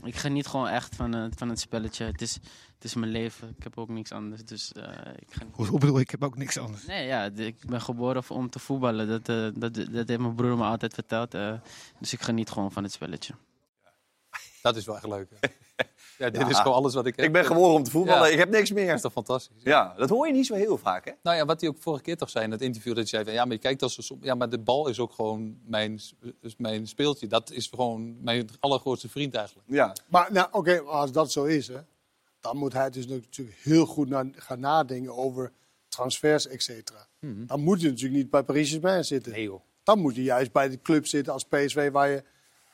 ik geniet gewoon echt van, eh, van het spelletje. Het is, het is mijn leven. Ik heb ook niks anders. Dus, eh, ik geniet. Hoe bedoel ik? Ik heb ook niks anders. Nee, ja, ik ben geboren om te voetballen. Dat, eh, dat, dat heeft mijn broer me altijd verteld. eh, dus ik geniet gewoon van het spelletje. Dat is wel echt leuk. Ja, dit Ja. is gewoon alles wat ik heb. Ik ben geboren om te voetballen, Ja. ik heb niks meer. Dat is toch fantastisch? Ja, dat hoor je niet zo heel vaak, hè? Nou ja, wat hij ook vorige keer toch zei in het interview, dat hij zei van ja, maar je kijkt als ja, maar de bal is ook gewoon mijn, mijn speeltje. Dat is gewoon mijn allergrootste vriend eigenlijk. Ja. Maar nou, oké, als dat zo is, hè, dan moet hij dus natuurlijk heel goed na- gaan nadenken over transfers, et cetera. Mhm. Dan moet je natuurlijk niet bij Paris Saint-Germain zitten. Nee, joh. Dan moet je juist bij de club zitten als PSV, waar je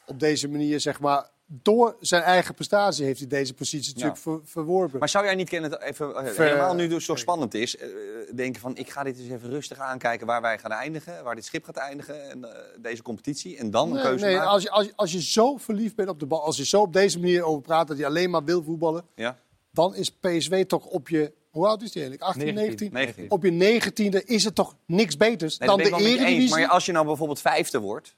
op deze manier, zeg maar, door zijn eigen prestatie heeft hij deze positie natuurlijk ver- verworpen. Maar zou jij niet kennen, even, eh, Ver- helemaal nu het zo spannend is, eh, denken van ik ga dit eens even rustig aankijken waar wij gaan eindigen, waar dit schip gaat eindigen, en, eh, deze competitie, en dan een keuze nee, maken? als, je, als, je, als je zo verliefd bent op de bal, als je zo op deze manier over praat dat je alleen maar wil voetballen, Ja. dan is PSV toch op je, hoe oud is die eigenlijk? 18, 19? 19. Op je negentiende is het toch niks beters Nee, dan de eens. Eredivisie? Maar als je nou bijvoorbeeld vijfde wordt.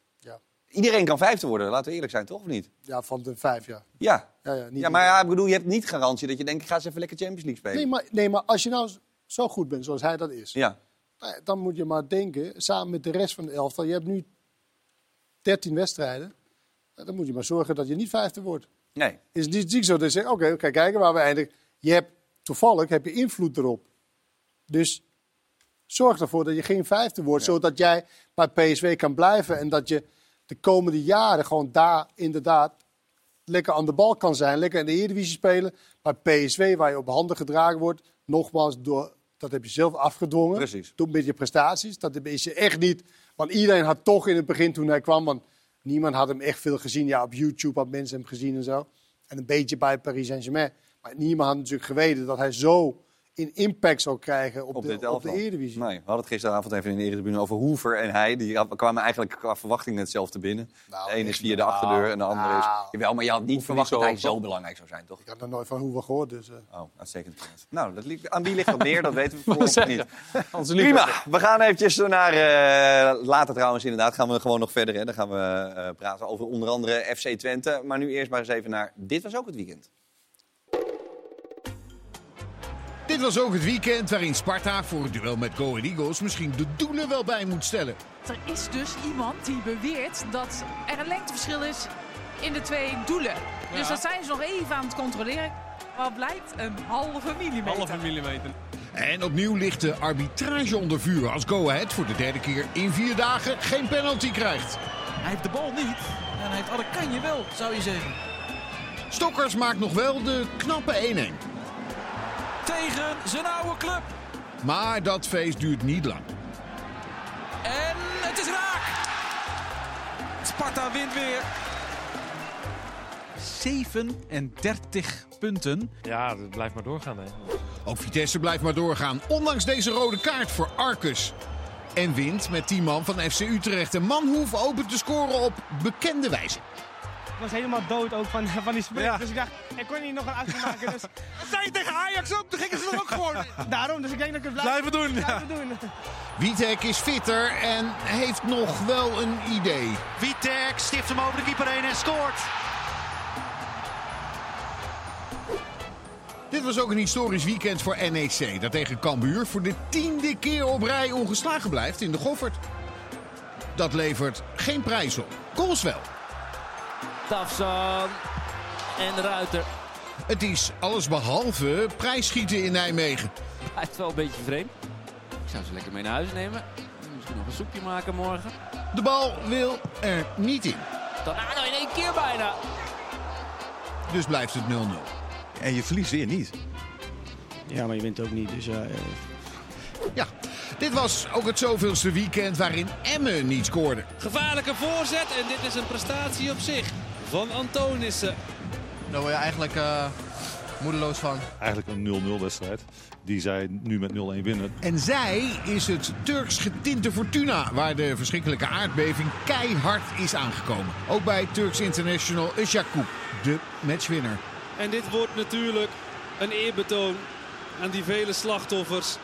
Iedereen kan vijfde worden, laten we eerlijk zijn, toch of niet? Ja, van de vijf, ja. Ja. Ja, ja, niet Ja, maar ja, ik bedoel, je hebt niet garantie dat je denkt, ik ga eens even lekker Champions League spelen. Nee maar, nee, maar als je nou zo goed bent zoals hij dat is, Ja. nou ja, dan moet je maar denken, samen met de rest van de elftal, je hebt nu 13 wedstrijden, nou, dan moet je maar zorgen dat je niet vijfde wordt. Nee. Is niet ziek zo dat je zegt, oké, kijk, kijken waar we eindigen. Je hebt, toevallig heb je invloed erop. Dus zorg ervoor dat je geen vijfde wordt, zodat jij bij PSV kan blijven en dat je de komende jaren gewoon daar inderdaad lekker aan de bal kan zijn, lekker in de Eredivisie spelen. Bij PSV, waar je op handen gedragen wordt, nogmaals, door, dat heb je zelf afgedwongen. Precies. Door met je prestaties. Dat is je echt niet. Want iedereen had toch in het begin toen hij kwam, want niemand had hem echt veel gezien. Ja, op YouTube had mensen hem gezien en zo. En een beetje bij Paris Saint-Germain. Maar niemand had natuurlijk geweten dat hij zo in impact zou krijgen op, op de, op de. Eredivisie. Nee, we hadden het gisteravond even in de Eredivisie over Hoever en hij. Die kwamen eigenlijk qua verwachting hetzelfde binnen. de ene is via de nou, achterdeur en de andere is... nou. Jawel, maar je had niet verwacht dat hij zo belangrijk zou zijn, toch? Ik had er nooit van Hoever gehoord. Dus, eh. Oh, uitstekend. Nou, dat ligt, aan wie ligt dat meer? Dat weten we zeggen. niet. Prima. We gaan eventjes naar... eh, later trouwens inderdaad gaan we gewoon nog verder. Hè. Dan gaan we eh, praten over onder andere FC Twente. Maar nu eerst maar eens even naar... Dit was ook het weekend. Dit was ook het weekend waarin Sparta voor het duel met Go Ahead Eagles misschien de doelen wel bij moet stellen. Er is dus iemand die beweert dat er een lengteverschil is in de twee doelen. Dus dat zijn ze nog even aan het controleren. Wat blijkt? Een halve millimeter. Halve millimeter. En opnieuw ligt de arbitrage onder vuur als Go Ahead voor de derde keer in vier dagen geen penalty krijgt. Hij heeft de bal niet. En hij heeft alle kanje wel, zou je zeggen. Stokkers maakt nog wel de knappe 1-1. Tegen zijn oude club. Maar dat feest duurt niet lang. En het is raak. Sparta wint weer. 37 punten. Ja, dat blijft maar doorgaan. Hè. Ook Vitesse blijft maar doorgaan, ondanks deze rode kaart voor Arcus. En wint met 10 man van FC Utrecht. En Manhoef opent te scoren op bekende wijze. Ik was helemaal dood ook van, van die sprint. Dus ik dacht, ik kon niet nog een actie maken. Dus... Je tegen Ajax ook. Toen gingen ze er ook gewoon. Daarom, dus ik denk dat ik het blijf, Blijven doen, ja. Blijven doen. Is fitter en heeft nog wel een idee. Witek stift hem over de keeper heen en scoort. Dit was ook een historisch weekend voor NEC. Dat tegen Cambuur voor de tiende keer op rij ongeslagen blijft in de Goffert. Dat levert geen prijs op. Goals wel. Tafsan en de Ruiter. Het is allesbehalve prijsschieten in Nijmegen. Blijft wel een beetje vreemd. Ik zou ze lekker mee naar huis nemen. Misschien nog een soepje maken morgen. De bal wil er niet in. Tornado in één keer bijna. Dus blijft het 0-0. En je verliest weer niet. Ja, maar je wint ook niet. Dus ja, eh, Ja, dit was ook het zoveelste weekend waarin Emmen niet scoorde. Gevaarlijke voorzet en dit is een prestatie op zich van Antonissen. Dan word je eigenlijk eh, moedeloos van. Eigenlijk een 0-0 wedstrijd. Die zij nu met 0-1 winnen. En zij is het Turks getinte Fortuna, waar de verschrikkelijke aardbeving keihard is aangekomen. Ook bij Turks International Usjakub, de matchwinner. En dit wordt natuurlijk een eerbetoon aan die vele slachtoffers.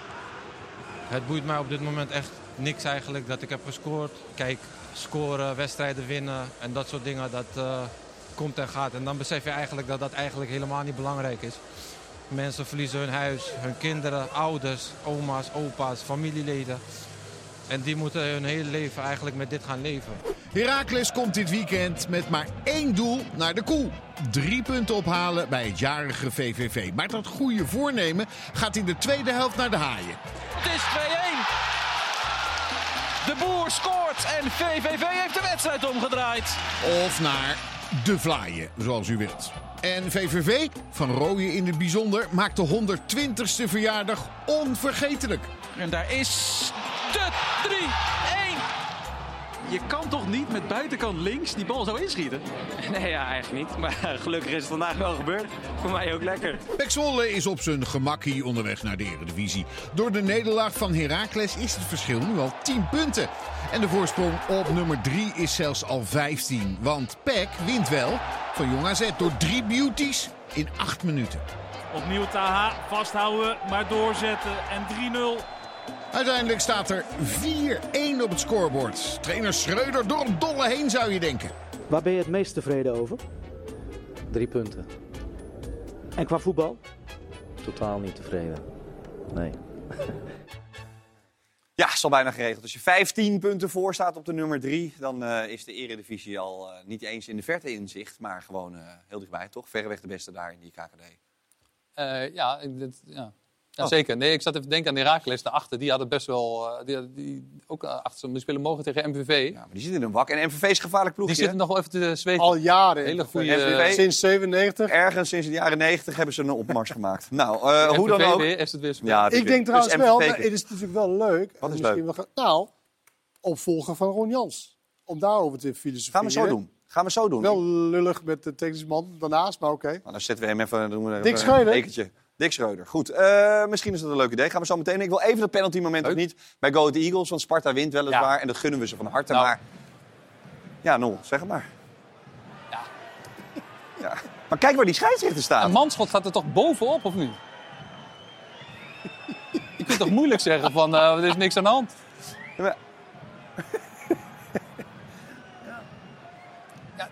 Het boeit mij op dit moment echt niks eigenlijk dat ik heb gescoord. Kijk, scoren, wedstrijden winnen en dat soort dingen, dat eh, komt en gaat. En dan besef je eigenlijk dat dat eigenlijk helemaal niet belangrijk is. Mensen verliezen hun huis, hun kinderen, ouders, oma's, opa's, familieleden. En die moeten hun hele leven eigenlijk met dit gaan leven. Heracles komt dit weekend met maar één doel naar de koel. Drie punten ophalen bij het jarige VVV. Maar dat goede voornemen gaat in de tweede helft naar de haaien. Het is 2-1. De boer scoort en VVV heeft de wedstrijd omgedraaid. Of naar de vlaaien, zoals u wilt. En VVV, van Rooyen in het bijzonder, maakt de 120ste verjaardag onvergetelijk. En daar is de 3-1. Je kan toch niet met buitenkant links die bal zo inschieten? Nee, ja, eigenlijk niet. Maar gelukkig is het vandaag wel gebeurd. Voor mij ook lekker. Pek Zwolle is op zijn gemakkie onderweg naar de Eredivisie. Door de nederlaag van Heracles is het verschil nu al 10 punten. En de voorsprong op nummer 3 is zelfs al 15. Want Pek wint wel van Jong AZ door drie beauties in 8 minuten. Opnieuw Taha, vasthouden, maar doorzetten en 3-0. Uiteindelijk staat er 4-1 op het scorebord. Trainer Schreuder door een dolle heen zou je denken. Waar ben je het meest tevreden over? Drie punten. En qua voetbal? Totaal niet tevreden. Nee. Ja, is al bijna geregeld. Als je 15 punten voor staat op de nummer 3, dan eh, is de Eredivisie al eh, niet eens in de verte in zicht, maar gewoon eh, heel dichtbij, toch? Verreweg de beste daar in die KKD. Eh, ja, ik- dit- ja. Ja Oh. zeker. Nee, ik zat even te denken aan Herakles daarachter. Die hadden best wel... eh, die, die, ook eh, achter, die spelen mogen tegen MVV. Ja, maar die zitten in een wak. En MVV is een gevaarlijk ploegje. Die zitten nog wel even te zweten. Al jaren. Hele goede... MVV. Sinds 97. Ergens sinds de jaren 90 hebben ze een opmars gemaakt. Nou, eh, hoe dan ook. weer, is het weer. Ja, Ik denk trouwens dus wel, maar het is natuurlijk wel leuk. Wat is leuk? Wel, nou, opvolger van Ron Jans. Om daarover te filosoferen. Gaan we zo doen. Gaan we zo doen. Wel lullig met de technische man daarnaast, maar oké. Nou, dan zetten we hem even, doen we er Dick even een bekertje. Dick Schreuder. Goed, eh, misschien is dat een leuk idee. Gaan we zo meteen. Ik wil even dat penalty moment nog niet bij Go Ahead Eagles. Want Sparta wint weliswaar. En dat gunnen we ze van harte. Nou. Maar ja, Nol, zeg het maar. Ja. Maar kijk waar die scheidsrechter staat. Een manschot staat er toch bovenop, of niet? Je kunt toch moeilijk zeggen van, eh, er is niks aan de hand. Ja,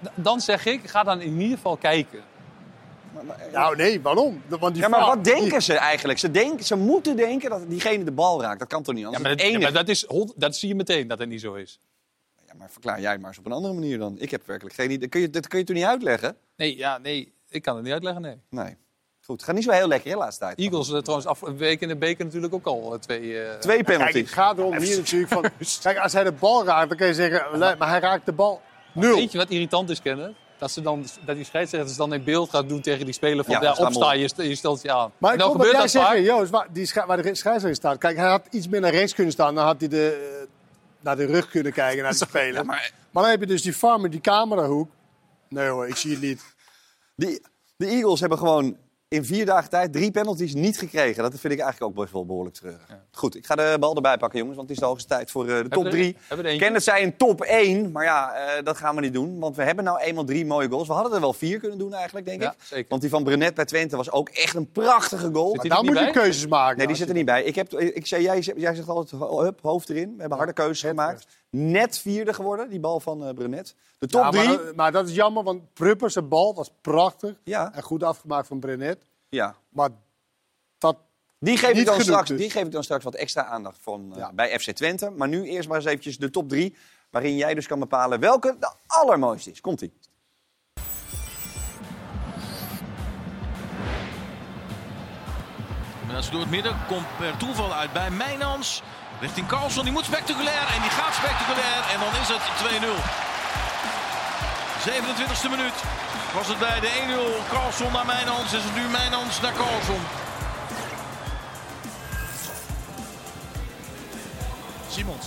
dan zeg ik, ga dan in ieder geval kijken. Nou nee, waarom? Want die Ja, maar wat denken ze eigenlijk? Ze, denken, ze moeten denken dat diegene de bal raakt. Dat kan toch niet? Ja, Anders maar, is dat, ja, maar dat, is, hond- dat zie je meteen dat het niet zo is. Ja, maar verklaar jij maar eens op een andere manier dan. Ik heb werkelijk geen idee. Dat kun je, dat kun je toch niet uitleggen? Nee, ja, nee, ik kan het niet uitleggen, nee. Nee. Goed, het gaat niet zo heel lekker, hè, laatste tijd. Eagles eh, trouwens af een week in de beker natuurlijk ook al eh, twee... eh, Twee Kijk, penalties. het gaat erom hier natuurlijk van... Kijk, als hij de bal raakt, dan kun je zeggen... Maar hij raakt de bal nul. Weet je wat irritant is, kennen? Dat, ze dan, dat die scheidsrechters dan in beeld gaat doen tegen die speler van... Ja, is opsta, je, je stelt je aan. Maar En ik dan vond dat gebeurt zegt, Joost, waar, die waar de scheidsrechter staat. Kijk, hij had iets meer naar rechts kunnen staan. Dan had hij de, eh, naar de rug kunnen kijken, naar de speler. maar... dan heb je dus die farmer, die camerahoek. Nee hoor, ik zie het niet. Die, de Eagles hebben gewoon in vier dagen tijd drie penalties niet gekregen. Dat vind ik eigenlijk ook best wel behoorlijk treurig. Goed, ik ga de bal erbij pakken, jongens. Want het is de hoogste tijd voor eh, de top we er- drie. hebben we er eentje? Kenneth zei een top één, maar ja, eh, dat gaan we niet doen. Want we hebben nou eenmaal drie mooie goals. We hadden er wel vier kunnen doen eigenlijk, denk Ja, ik. zeker. Want die van Brenet bij Twente was ook echt een prachtige goal. Daar niet moet je keuzes maken. Nee, die zit er niet bij. Ik heb, ik zei, jij, jij zegt altijd hup, hoofd erin. We hebben harde keuzes gemaakt. Net vierde geworden, die bal van eh Brenet. De top Ja, drie. maar, dat- maar dat is jammer, want Pruppers, zijn bal was prachtig. Ja. En goed afgemaakt van Brenet. Ja. Maar dat Die geef, ik dan genoeg straks, dus. die geef ik dan straks wat extra aandacht van, eh, bij FC Twente. Maar nu eerst maar eens eventjes de top drie. Waarin jij dus kan bepalen welke de allermooiste is. Komt-ie. En als door het midden komt per toeval uit bij Mijnans. Richting Carlson, die moet spectaculair en die gaat spectaculair. En dan is het 2-0. 27e minuut was het bij de 1-0 Carlson naar Mijnans. Is het nu Mijnans naar Carlson. Simons.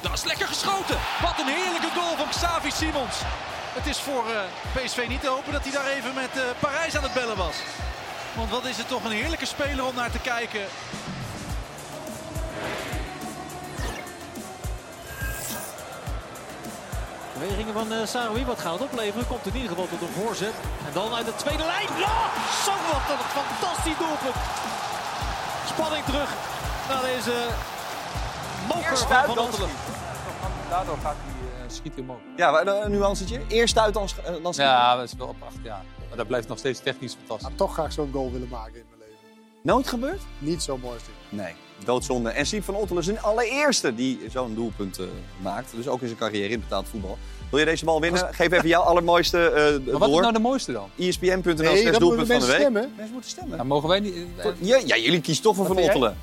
Dat is lekker geschoten. Wat een heerlijke goal van Xavi Simons. Het is voor eh, PSV niet te hopen dat hij daar even met eh, Parijs aan het bellen was. Want wat is het toch een heerlijke speler om naar te kijken. Bewegingen van uh, Saroui, wat gaat het opleveren? Komt in ieder geval tot een voorzet. En dan uit de tweede lijn. Ja, zo wat een fantastisch doelpunt. Spanning terug naar deze moker Eerst van Van. Daardoor gaat hij uh, schieten omhoog. Ja, maar, eh, een nuancetje. Eerst uit, dan, eh, dan schieten. Ja, dat is wel prachtig. Ja. Maar dat blijft nog steeds technisch fantastisch. Maar toch graag zo'n goal willen maken. Nooit gebeurd? Niet zo mooi dit. Nee, doodzonde. En Siep van Ottelen is een allereerste die zo'n doelpunt eh, maakt. Dus ook in zijn carrière in betaald voetbal. Wil je deze bal winnen? Geef even jouw allermooiste eh Maar wat is nou de mooiste dan? ESPN.nl Nee, slash doelpunt van de week. stemmen. Mensen moeten stemmen. Nou, mogen wij niet... Ja, ja, jullie kiezen toch voor Van? Ottelen.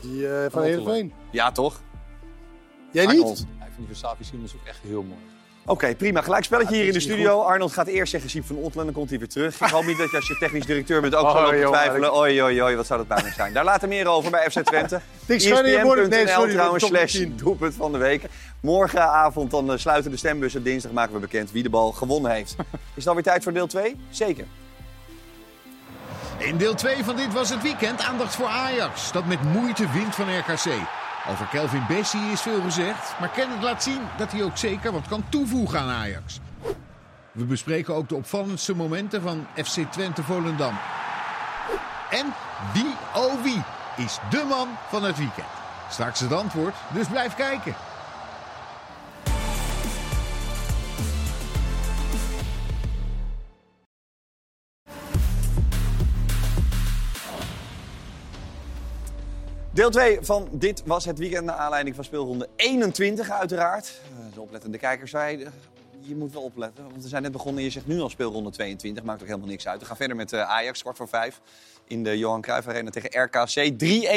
Die eh, van. Heerenveen. Ja, toch? Jij Arnold. niet? Ja, ik vind die van Savi Simons ook echt heel mooi. Oké, prima. Gelijk spelletje Ja, hier in de studio. Arnold gaat eerst zeggen Siep van Ottelen en dan komt hij weer terug. Ik hoop niet dat je als je technisch directeur bent ook Oh, zo loopt te joh, twijfelen. Oei, oei, oei, wat zou dat pijnlijk zijn. Daar later meer over bij FC Twente. ESPN.nl sorry, trouwens, slash 10. doelpunt van de week. Morgenavond dan eh, sluiten de stembussen. Dinsdag maken we bekend wie de bal gewonnen heeft. Is het alweer tijd voor deel 2? Zeker. In deel 2 van dit was het weekend aandacht voor Ajax, dat met moeite wint van RKC. Over Kelvin Bessie is veel gezegd, maar Kenneth laat zien dat hij ook zeker wat kan toevoegen aan Ajax. We bespreken ook de opvallendste momenten van FC Twente Volendam. En wie, oh wie, is de man van het weekend? Straks het antwoord, dus blijf kijken. Deel 2 van Dit Was Het Weekend naar aanleiding van speelronde 21 uiteraard. Eh, de oplettende kijkers zei, je moet wel opletten. Want we zijn net begonnen en je zegt nu al speelronde 22. Maakt ook helemaal niks uit. We gaan verder met eh, Ajax, kwart voor vijf. In de Johan Cruijff Arena tegen RKC.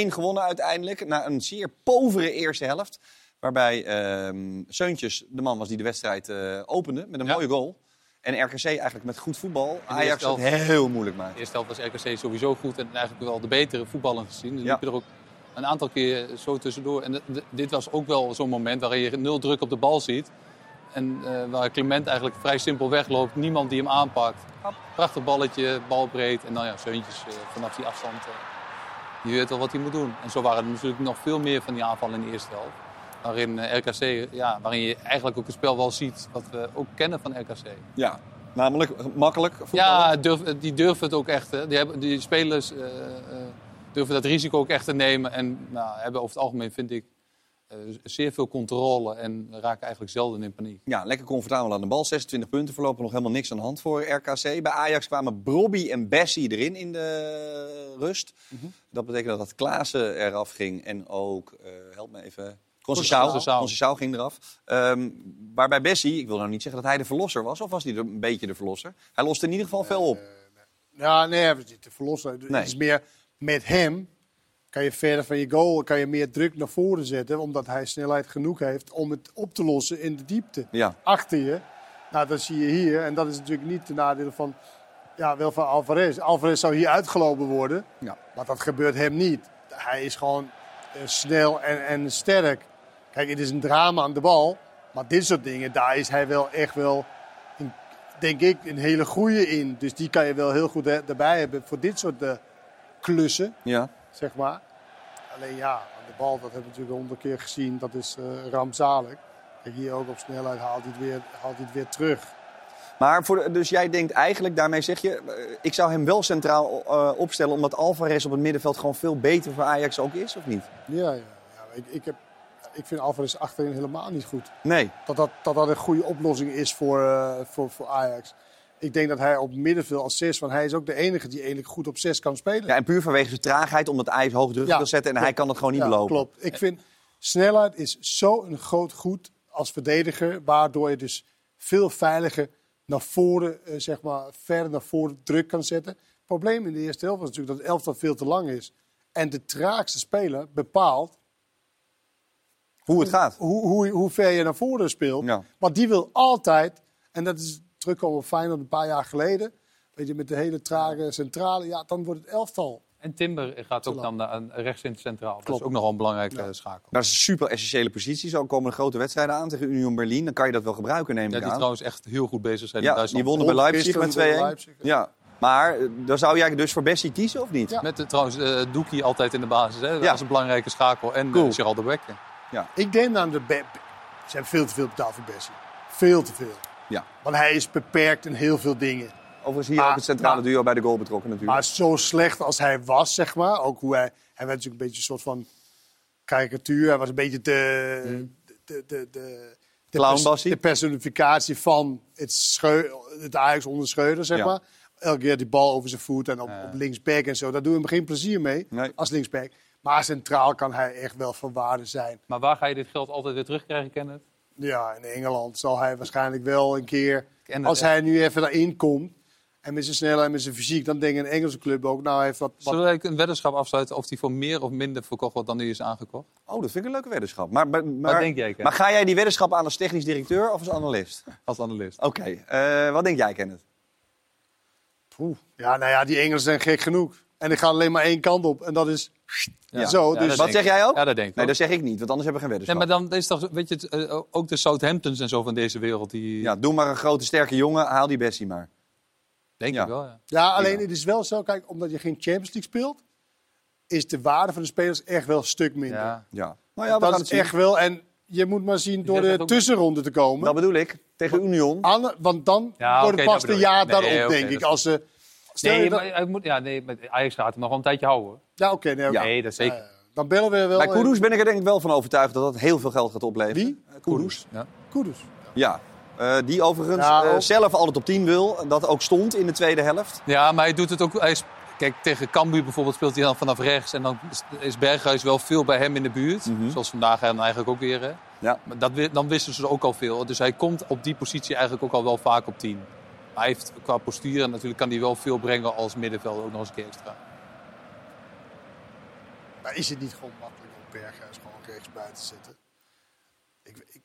3-1 gewonnen uiteindelijk. Na een zeer povere eerste helft. Waarbij ehm Seuntjes de man was die de wedstrijd eh, opende met een mooie goal. En RKC eigenlijk met goed voetbal Ajax het heel moeilijk maakt. De eerste helft was RKC sowieso goed en eigenlijk wel de betere voetballen gezien. Dus Ja. liep er ook een aantal keer zo tussendoor. En de- de- dit was ook wel zo'n moment waarin je nul druk op de bal ziet. En eh, waar Clement eigenlijk vrij simpel wegloopt. Niemand die hem aanpakt. Prachtig balletje, balbreed. En dan ja, Zeuntjes eh, vanaf die afstand. eh, die weet wel wat hij moet doen. En zo waren er natuurlijk nog veel meer van die aanvallen in de eerste helft. Waarin eh, RKC, ja, waarin je eigenlijk ook het spel wel ziet wat we ook kennen van RKC. Ja, namelijk makkelijk voetballen. Ja, durf, die durven het ook echt. Hè. Die, hebben, die spelers eh, eh, durven dat risico ook echt te nemen. En nou, hebben over het algemeen, vind ik, eh, zeer veel controle. En raken eigenlijk zelden in paniek. Ja, lekker comfortabel aan de bal. 26 punten, voorlopig nog helemaal niks aan de hand voor RKC. Bij Ajax kwamen Brobby en Bessie erin in de rust. Dat betekende dat Klaassen eraf ging en ook, eh, help me even. Conceição ging eraf. Ehm, waarbij Bessie, ik wil nou niet zeggen dat hij de verlosser was, of was hij er een beetje de verlosser? Hij loste in ieder geval veel op. Ja, nee, hij was niet te verlossen. Het Nee. is meer met hem kan je verder van je goal kan je meer druk naar voren zetten, omdat hij snelheid genoeg heeft om het op te lossen in de diepte. Ja. Achter je. Nou, dat zie je hier. En dat is natuurlijk niet de nadeel van, ja, wel van Alvarez. Alvarez zou hier uitgelopen worden, Ja. maar dat gebeurt hem niet. Hij is gewoon eh, snel en, en sterk. Kijk, het is een drama aan de bal, maar dit soort dingen, daar is hij wel echt wel een, denk ik, een hele goede in. Dus die kan je wel heel goed erbij hebben voor dit soort eh, klussen, Ja. zeg maar. Alleen ja, de bal, dat hebben we natuurlijk honderd keer gezien, dat is eh rampzalig. Kijk, hier ook op snelheid haalt hij het weer, haalt hij het weer terug. Maar voor dus jij denkt eigenlijk, daarmee zeg je, eh, ik zou hem wel centraal eh, opstellen, omdat Alvarez op het middenveld gewoon veel beter voor Ajax ook is, of niet? Ja, ja, ja. Ik, ik, heb, ik vind Alvarez achterin helemaal niet goed. Nee. Dat dat, dat, dat een goede oplossing is voor, voor, voor Ajax. Ik denk dat hij op middenveld als zes, want hij is ook de enige die eigenlijk goed op zes kan spelen. Ja, en puur vanwege zijn traagheid, omdat Ajax hoog druk Ja, wil zetten en hij kan het gewoon niet Ja, belopen. Klopt. Ik vind snelheid is zo'n groot goed als verdediger, waardoor je dus veel veiliger naar voren, eh, zeg maar, verder naar voren druk kan zetten. Het probleem in de eerste helft was natuurlijk dat het elftal veel te lang is. En de traagste speler bepaalt Hoe het gaat. hoe, hoe, hoe ver je naar voren speelt. Ja. Want die wil altijd, en dat is terugkomen op Feyenoord een paar jaar geleden, weet je, met de hele trage centrale, ja, dan wordt het elftal. En Timber gaat ook dan naar- rechts in het centraal. Dat is ook nogal een belangrijke schakel. Dat is een super essentiële positie. Zo komen er grote wedstrijden aan tegen Union Berlin. Dan kan je dat wel gebruiken, neem Ja, ik die aan. trouwens echt heel goed bezig zijn in Ja, die Duitsland. wonnen bij Leipzig met Gisteren 2-1. door Leipzig, Ja. Maar eh, dan zou jij dus voor Bessie kiezen of niet? Met de, trouwens eh Doekie altijd in de basis. Hè? Ja. Dat is een belangrijke schakel. En Cool. cool. Gerald de Bekke. Ja. Ik denk aan de... Be- Ze hebben veel te veel betaald voor Bessie. Veel te veel. Ja. Want hij is beperkt in heel veel dingen. Overigens hier Maar- ook het centrale maar- duo bij de goal betrokken natuurlijk. Maar zo slecht als hij was, zeg maar. Ook hoe hij... Hij werd natuurlijk een beetje een soort van karikatuur. Hij was een beetje de... de, de, de, de, de, Clown pers- Bassie. de personificatie van het, scheu, het Ajax onder Schreuder, zeg Ja. maar. Elke keer die bal over zijn voet en op, op linksback en zo. Daar doen we hem geen plezier mee Nee. als linksback. Maar centraal kan hij echt wel van waarde zijn. Maar waar ga je dit geld altijd weer terugkrijgen, Kenneth? Ja, in Engeland zal hij waarschijnlijk wel een keer... Als hij nu even daarin komt... En met zijn snelheid en met zijn fysiek, dan denk ik een Engelse club ook. Nou, hij heeft wat, wat Zullen wij een weddenschap afsluiten of die voor meer of minder verkocht wordt dan nu is aangekocht? Oh, dat vind ik een leuke weddenschap. Maar, maar, maar- denk jij, Ken? Maar ga jij die weddenschap aan als technisch directeur of als analist? Als analist. Oké, eh, wat denk jij, Kenneth? Poeh. Ja, nou ja, die Engelsen zijn gek genoeg. En ik ga alleen maar één kant op. En dat is Ja. zo. Ja, dus dat Wat zeg ik. jij ook? Ja, dat denk ik Nee, ook. dat zeg ik niet, want anders hebben we geen Nee, weddenschap. maar dan is toch, weet je, eh, ook de Southamptons en zo van deze wereld, die Ja, doe maar een grote, sterke jongen, haal die Bessie maar. denk Ja. ik wel. Ja. Ja, alleen het is wel zo. Kijk, omdat je geen Champions League speelt... is de waarde van de spelers echt wel een stuk minder. Ja. Ja. Nou ja, we gaan dat het is echt wel... En je moet maar zien door de tussenronde te komen. Dat bedoel ik, tegen Union. Anne- want dan Ja, wordt het pas een jaar Nee, daarop, denk ik. Als ze... Stel je Nee, dat- maar hij moet, ja, nee, met Ajax gaat hem nog wel een tijdje houden. Ja, oké. nee. Nee, dat zeker. Dan bellen we wel... Bij eh, Kudus ben ik er denk ik wel van overtuigd dat dat heel veel geld gaat opleveren. Wie? Eh, Kudus. Ja. Kudus. Ja. Eh, die overigens Ja, ook. zelf altijd op 10 wil. Dat ook stond in de tweede helft. ja, maar hij doet het ook. Hij is, kijk, tegen Cambuur bijvoorbeeld speelt hij dan vanaf rechts. En dan is- is Berghuis wel veel bij hem in de buurt. Zoals vandaag dan eigenlijk ook weer. Hè. Ja. Maar dat, dan wisten ze ook al veel. Dus hij komt op die positie eigenlijk ook al wel vaak op 10. Maar hij heeft qua postuur en natuurlijk kan hij wel veel brengen als middenvelder ook nog eens een keer extra. Maar is het niet gewoon makkelijk om Berghuis gewoon rechts buiten te zetten? Ik, ik,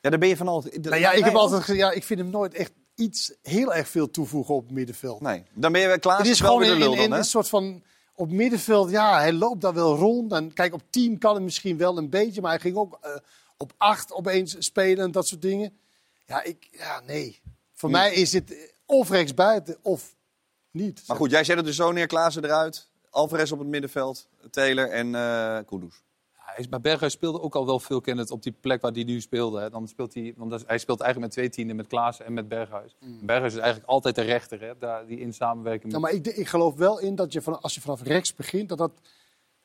Ja, daar ben je van altijd. nou ja, ik heb altijd ja, ik vind hem nooit echt iets heel erg veel toevoegen op het middenveld. Nee, dan ben je weer klaar. het is wel gewoon weer in, in, een soort van op middenveld. Ja, hij loopt daar wel rond. En kijk, op 10 kan het misschien wel een beetje, maar hij ging ook eh, op 8 opeens spelen en dat soort dingen. Ja, ik, ja nee. Voor mij is het of rechts buiten of niet. Maar goed, jij zet het dus zo neer. Klaassen eruit. Alvarez op het middenveld. Taylor en eh Kudus. Hij is, maar Berghuis speelde ook al wel veel kennis op die plek waar hij nu speelde. Hè. Dan speelt hij, want dat- hij speelt eigenlijk met twee tienden, met Klaassen en met Berghuis. Berghuis is eigenlijk altijd de rechter, hè, daar, die in samenwerking Nou, met... maar ik, ik geloof wel in dat je van, als je vanaf rechts begint, dat dat,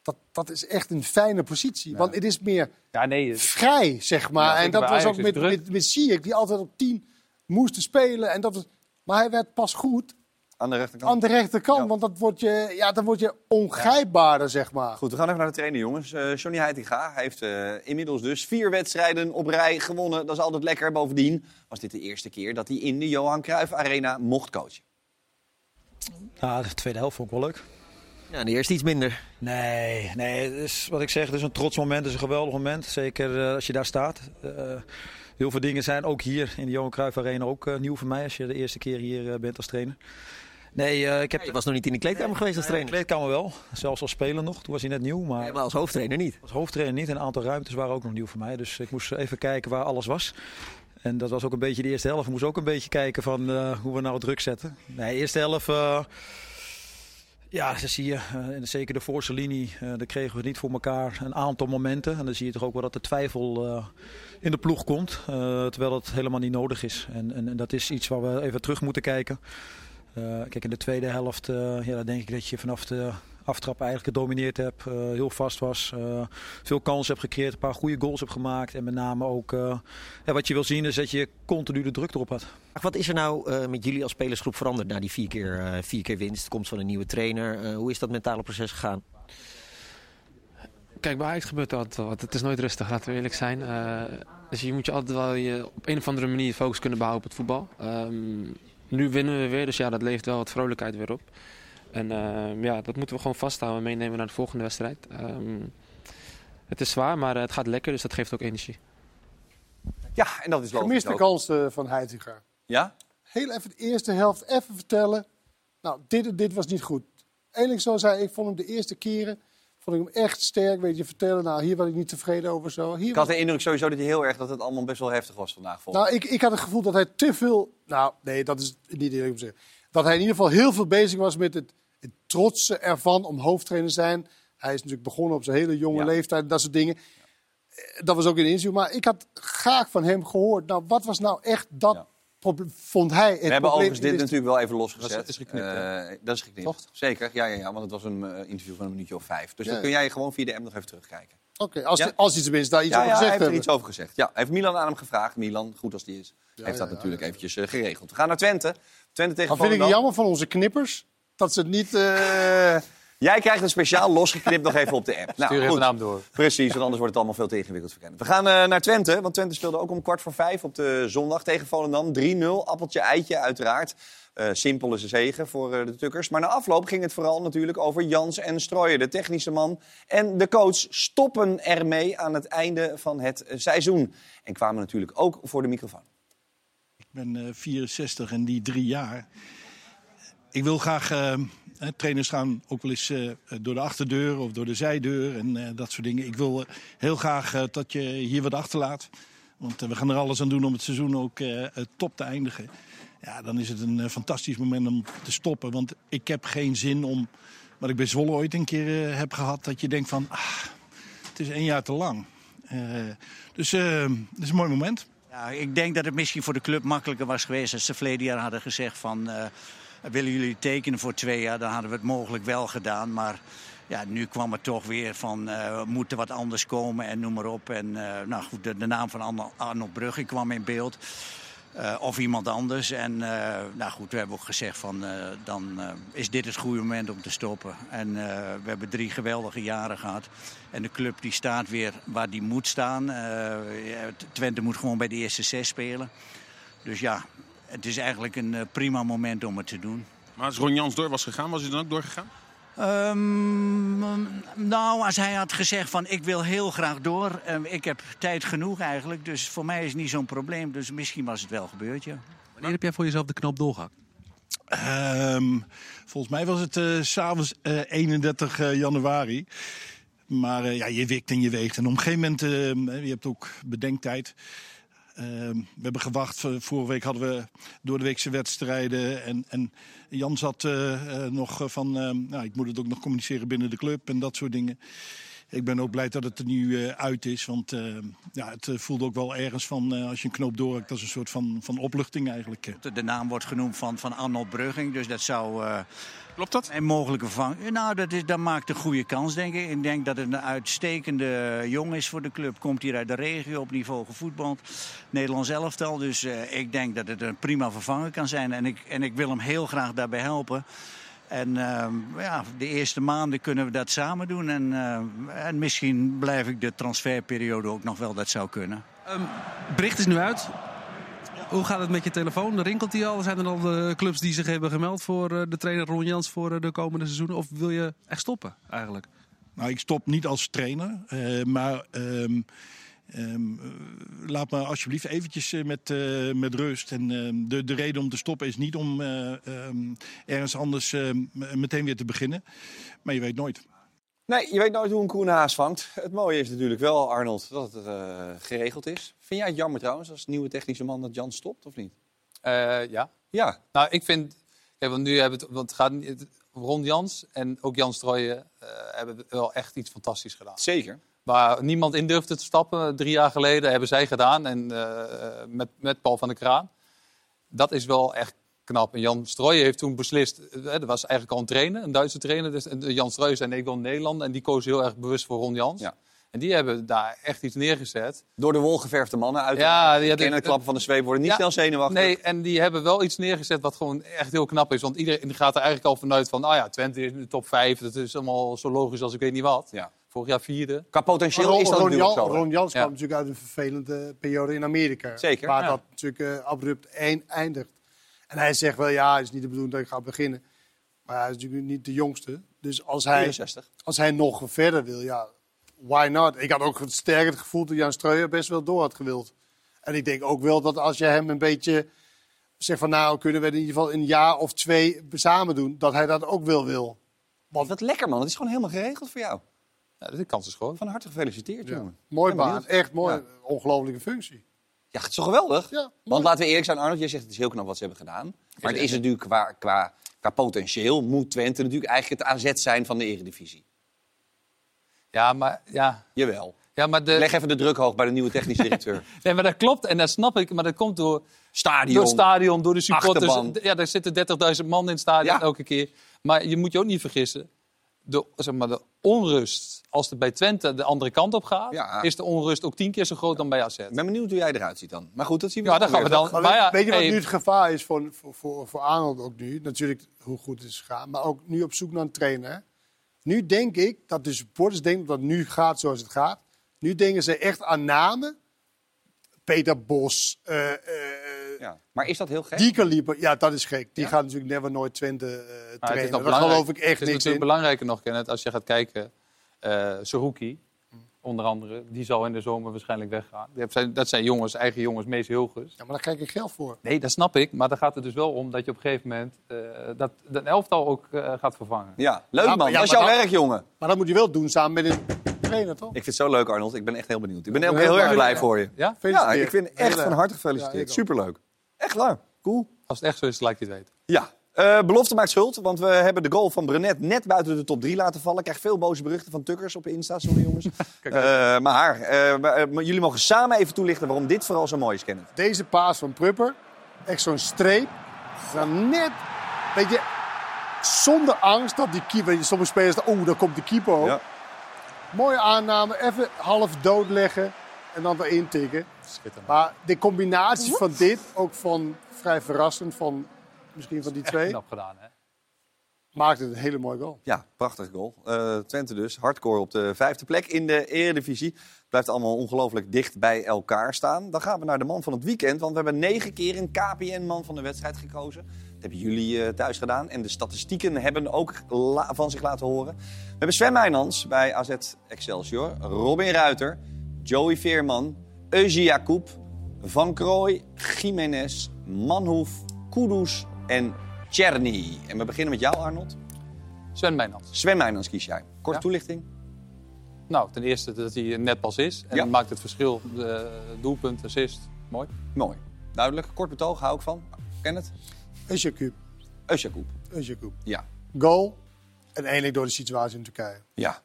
dat, dat is echt een fijne positie. Want het is meer Ja, nee, vrij, zeg maar. Ja, en dat was ook met, met, met die altijd op 10 moest spelen. En dat was, maar hij werd pas goed Aan de rechterkant. aan de rechterkant. Want dat wordt je, ja, dan word je ongrijpbaarder, zeg maar. Goed, we gaan even naar de trainer, jongens. Eh Johnny Heitinga heeft eh, inmiddels dus vier wedstrijden op rij gewonnen. Dat is altijd lekker. Bovendien was dit de eerste keer dat hij in de Johan Cruijff Arena mocht coachen. Ja, de tweede helft vond ik wel leuk. Ja, de eerste iets minder. Nee, nee het is, wat ik zeg, het is een trots moment. Het is een geweldig moment. Zeker eh, als je daar staat. Heel veel dingen zijn ook hier in de Johan Cruijff Arena ook eh, nieuw voor mij. Als je de eerste keer hier eh, bent als trainer. Nee, eh, ik heb... Je was nog niet in de kleedkamer geweest als Nee, trainer. de kleedkamer wel. Zelfs als speler nog. Toen was hij net nieuw. Maar, Nee, maar als hoofdtrainer niet. als hoofdtrainer niet. En een aantal ruimtes waren ook nog nieuw voor mij. Dus ik moest even kijken waar alles was. En dat was ook een beetje de eerste helft. We moesten ook een beetje kijken van hoe we nou druk zetten. Nee, de eerste helft... ja, dat zie je. eh, zeker de voorste linie, eh daar kregen we niet voor elkaar een aantal momenten. En dan zie je toch ook wel dat de twijfel eh, in de ploeg komt. terwijl dat helemaal niet nodig is. En, en, en dat is iets waar we even terug moeten kijken. Kijk, in de tweede helft ja, denk ik dat je vanaf de aftrap eigenlijk gedomineerd hebt. eh, heel vast was. eh, veel kansen hebt gecreëerd. Een paar goede goals hebt gemaakt. En met name ook eh, ja, wat je wil zien is dat je continu de druk erop had. Wat is er nou eh, met jullie als spelersgroep veranderd na die vier keer, eh, vier keer winst? Komst van een nieuwe trainer. Eh, hoe is dat mentale proces gegaan? Kijk, bij Ajax gebeurt altijd wat. Het is nooit rustig, laten we eerlijk zijn. Eh, dus je moet je altijd wel je, op een of andere manier focus kunnen behouden op het voetbal. Ehm, nu winnen we weer, dus ja, dat levert wel wat vrolijkheid weer op. En ehm, ja, dat moeten we gewoon vasthouden en meenemen naar de volgende wedstrijd. Ehm, het is zwaar, maar eh, het gaat lekker, dus dat geeft ook energie. Ja, en dat is logisch Gemiste kansen van Heitinga. Ja? Heel even de eerste helft even vertellen. Nou, dit dit was niet goed. Eerlijk zo zei ik, vond hem de eerste keren vond ik hem echt sterk. Weet je, vertellen, nou, hier was ik niet tevreden over zo. Hier Ik had de indruk sowieso dat hij heel erg dat het allemaal best wel heftig was vandaag. Volgens Nou, ik, ik had het gevoel dat hij te veel. Nou, nee, dat is niet eerlijk om te zeggen. Dat hij in ieder geval heel veel bezig was met het, het trotse ervan om hoofdtrainer te zijn. Hij is natuurlijk begonnen op zijn hele jonge Ja. leeftijd, dat soort dingen. Eh, Dat was ook in een interview. Maar ik had graag van hem gehoord. Nou, wat was nou echt dat probleem? Vond hij het We hebben probleem overigens dit natuurlijk wel even losgezet. Dat is geknipt, hè? Dat is geknipt. Zeker, ja, ja, ja, want het was een eh, interview van een minuutje of vijf. Dus Ja. dan kun jij gewoon via de app nog even terugkijken. Oké, als, Ja? die- als hij tenminste daar iets ja, over ja, gezegd hij heeft er hebben. iets over gezegd. Ja, heeft Milan aan hem gevraagd. Milan, goed als die is, heeft dat natuurlijk eventjes geregeld. We gaan naar Twente. Twente tegen Dan vind ik jammer van onze knippers dat ze het niet. eh, Jij krijgt een speciaal losgeknipt nog even op de app. Nou, Stuur even naam door. Precies, want anders wordt het allemaal veel te ingewikkeld voor. We gaan eh, naar Twente, want Twente speelde ook om kwart voor vijf op de zondag tegen Volendam. 3-0, appeltje, eitje uiteraard. Eh simpel is een zegen voor eh, de Tukkers. Maar na afloop ging het vooral natuurlijk over Jans en Strooijen. De technische man en de coach stoppen ermee aan het einde van het eh, seizoen. En kwamen natuurlijk ook voor de microfoon. Ben eh, 64 en die drie jaar. Ik wil graag. eh, trainers gaan ook wel eens eh, door de achterdeur of door de zijdeur en eh, dat soort dingen. Ik wil eh, heel graag eh, dat je hier wat achterlaat. Want eh, we gaan er alles aan doen om het seizoen ook eh, eh, top te eindigen. Ja, dan is het een eh, fantastisch moment om te stoppen. Want ik heb geen zin om. Wat ik bij Zwolle ooit een keer eh, heb gehad. Dat je denkt van. Ah, het is één jaar te lang. Eh, dus eh, het is een mooi moment. Ja, ik denk dat het misschien voor de club makkelijker was geweest als ze verleden jaar hadden gezegd van... eh, willen jullie tekenen voor twee jaar, dan hadden we het mogelijk wel gedaan. Maar ja, nu kwam het toch weer van, eh moet er wat anders komen en noem maar op. En eh, nou goed, de, de naam van Arno- Brugge kwam in beeld. Eh, of iemand anders. En eh, nou goed, we hebben ook gezegd van eh, dan is dit het goede moment om te stoppen. En we hebben drie geweldige jaren gehad. En de club die staat weer waar die moet staan. Twente moet gewoon bij de eerste zes spelen. Dus ja, het is eigenlijk een prima moment om het te doen. Maar als Ron Jans door was gegaan, was hij dan ook doorgegaan? Ehm, nou, als hij had gezegd van ik wil heel graag door. eh, ik heb tijd genoeg eigenlijk. Dus voor mij is het niet zo'n probleem. Dus misschien was het wel gebeurd, ja. Wanneer heb jij voor jezelf de knoop doorgehakt? Ehm, volgens mij was het eh, s s'avonds eh 31 eh, januari. Maar eh, ja, je wikt en je weegt. En op een gegeven moment, je hebt ook bedenktijd. Ehm, we hebben gewacht. Vorige week hadden we door de weekse wedstrijden. En, en Jan zat eh, eh, nog van, ehm, nou, ik moet het ook nog communiceren binnen de club en dat soort dingen. Ik ben ook blij dat het er nu eh, uit is. Want eh, ja, het eh, voelde ook wel ergens van, eh, als je een knoop doorhakt, dat is een soort van, van opluchting eigenlijk. De- naam wordt genoemd van, van Arnold Brugging. Dus dat zou. eh, Klopt dat? Een mogelijke vervanging. Nou, dat, is, dat maakt een goede kans, denk ik. Ik denk dat het een uitstekende jong is voor de club. Komt hier uit de regio, op niveau gevoetbald. Nederlands elftal. Dus eh, ik denk dat het een prima vervanger kan zijn. En ik, en ik wil hem heel graag daarbij helpen. En ehm, ja, de eerste maanden kunnen we dat samen doen. En, eh, en misschien blijf ik de transferperiode ook nog wel. Dat zou kunnen. Ehm, bericht is nu uit. Hoe gaat het met je telefoon? Rinkelt die al? Zijn er al de clubs die zich hebben gemeld voor eh, de trainer Ron Jans voor eh, de komende seizoenen? Of wil je echt stoppen eigenlijk? Nou, ik stop niet als trainer, eh, maar ehm, ehm, eh, laat me alsjeblieft eventjes eh, met, eh, met rust. En ehm, de, de reden om te stoppen is niet om eh, ehm, ergens anders meteen weer te beginnen. Maar je weet nooit. Nee, je weet nooit hoe een koe een haas vangt. Het mooie is natuurlijk wel, Arnold, dat het eh, geregeld is. Vind jij het jammer trouwens, als nieuwe technische man, dat Jan stopt, of niet? Eh, ja. Ja. Nou, ik vind... Kijk, want nu hebben we het... Want het gaat niet... Ron Jans en ook Jan Strooijen eh, hebben wel echt iets fantastisch gedaan. Zeker. Waar niemand in durfde te stappen, drie jaar geleden, hebben zij gedaan. En eh, met, met Paul van der Kraan. Dat is wel echt knap. En Jan Strooijen heeft toen beslist... eh, Er was eigenlijk al een trainer, een Duitse trainer. Dus, en Jan Strooijen zei, nee, ik wil Nederland. En die koos heel erg bewust voor Ron Jans. En die hebben daar echt iets neergezet. Door de wol geverfde mannen uit. Ja, de hadden- klappen van de zweep worden niet Ja, snel zenuwachtig. Nee, en die hebben wel iets neergezet wat gewoon echt heel knap is. Want iedereen gaat er eigenlijk al vanuit van... nou ja, Twente is in de top 5. Dat is allemaal zo logisch als ik weet niet wat. Vorig jaar vierde. Qua potentieel Ron, is dat Ron, natuurlijk Jan- zo. Ron Jans Ja. kwam natuurlijk uit een vervelende periode in Amerika. Zeker, Waar ja. dat natuurlijk eh, abrupt eindigt. En hij zegt wel, ja, het is niet de bedoeling dat ik ga beginnen. Maar hij is natuurlijk niet de jongste. Dus als hij, 64. als hij nog verder wil, ja, why not? Ik had ook het sterk het gevoel dat Jan Streuer best wel door had gewild. En ik denk ook wel dat als je hem een beetje zegt van... nou, kunnen we het in ieder geval een jaar of twee samen doen... dat hij dat ook wel wil. Wat lekker man, het is gewoon helemaal geregeld voor jou. Ja, de kans is gewoon. Van harte gefeliciteerd, Ja. jongen. Mooi baan, benieuwd. echt mooi. Ja. Ongelofelijke functie. Ja, het is toch geweldig? Ja, Want laten we eerlijk zijn, Arnold, jij zegt het is heel knap wat ze hebben gedaan. Maar het is natuurlijk qua, qua, qua potentieel moet Twente natuurlijk eigenlijk het AZ zijn van de Eredivisie. Ja, maar... Ja. Jawel. Ja, maar de... Leg even de druk hoog bij de nieuwe technisch directeur. Nee, maar dat klopt en dat snap ik. Maar dat komt door Stadion. door het stadion, door de supporters. Achterban. Ja, daar zitten 30.000 man in het stadion Ja. elke keer. Maar je moet je ook niet vergissen. De, zeg maar, de onrust, als het bij Twente de andere kant op gaat... Ja. is de onrust ook tien keer zo groot dan bij AZ. Ik ben benieuwd hoe jij eruit ziet dan. Maar goed, dat zien we Ja, dan gaan we dan. Maar ja, weet je wat hey, nu het gevaar is voor, voor, voor, voor Arnold ook nu? Natuurlijk hoe goed het is gegaan, maar ook nu op zoek naar een trainer. hè. Nu denk ik dat de supporters denken dat het nu gaat zoals het gaat. Nu denken ze echt aan namen. Peter Bos, eh, eh, Ja. Maar is dat heel gek? die kaliber. Ja, dat is gek. Die gaat natuurlijk never nooit Twente is trainen. belangrijk- geloof ik echt Het is natuurlijk in. belangrijker nog, Kenneth, als je gaat kijken. eh Saruki, onder andere, die zal in de zomer waarschijnlijk weggaan. Dat zijn, dat zijn jongens, eigen jongens, Mees Hilgers. Ja, maar daar krijg ik geld voor. Nee, dat snap ik. Maar dan gaat het dus wel om dat je op een gegeven moment eh, dat, dat elftal ook gaat vervangen. Ja, leuk Ja, man. maar- ja, dat is jouw werk, jongen. Maar dat moet je wel doen samen met een trainer, toch? Ik vind het zo leuk, Arnold. Ik ben echt heel benieuwd. Ik ben heel heel, erg blij. voor je. Ja? Ja, ik vind echt van harte gefeliciteerd. Superleuk. Echt waar. Cool. Als het echt zo is, laat je het weten. Ja. Eh, belofte maakt schuld, want we hebben de goal van Brenet net buiten de top 3 laten vallen. Ik krijg veel boze berichten van Tukkers op Insta, sorry jongens. Eh, maar eh, maar, eh, jullie mogen samen even toelichten waarom dit vooral zo mooi is, Kenneth. Deze paas van Prupper, echt zo'n streep. Dan net, weet je, zonder angst dat die keeper, weet je, sommige spelers, oeh, daar komt de keeper ook. Ja. Mooie aanname, even half dood leggen en dan erin Maar de combinatie van dit, ook van vrij verrassend van misschien van die twee, Knap gedaan, hè? maakt het een hele mooie goal. Ja, prachtig goal. Eh, Twente dus, hardcore op de vijfde plek in de Eredivisie. Blijft allemaal ongelooflijk dicht bij elkaar staan. Dan gaan we naar de man van het weekend, want we hebben negen keer een KPN-man van de wedstrijd gekozen. Dat hebben jullie eh, thuis gedaan. En de statistieken hebben ook van zich laten horen. We hebben Sven Meijnans bij AZ Excelsior, Robin Ruiter, Joey Veerman, Eugie Jacob, Van Krooij, Jiménez, Manhoef, Kudus en Czerny. En we beginnen met jou, Arnold. Sven Meijnans. Sven Meijnans kies jij. Korte Ja. toelichting. Nou, ten eerste dat hij net pas is. En Ja. dat maakt het verschil. De doelpunt, assist. Mooi. Mooi. Duidelijk. Kort betoog, hou ik van. Ken het? Eusjakoub. Eusjakoub. Eusjakoub. Ja. Goal en eindelijk door de situatie in Turkije. Ja.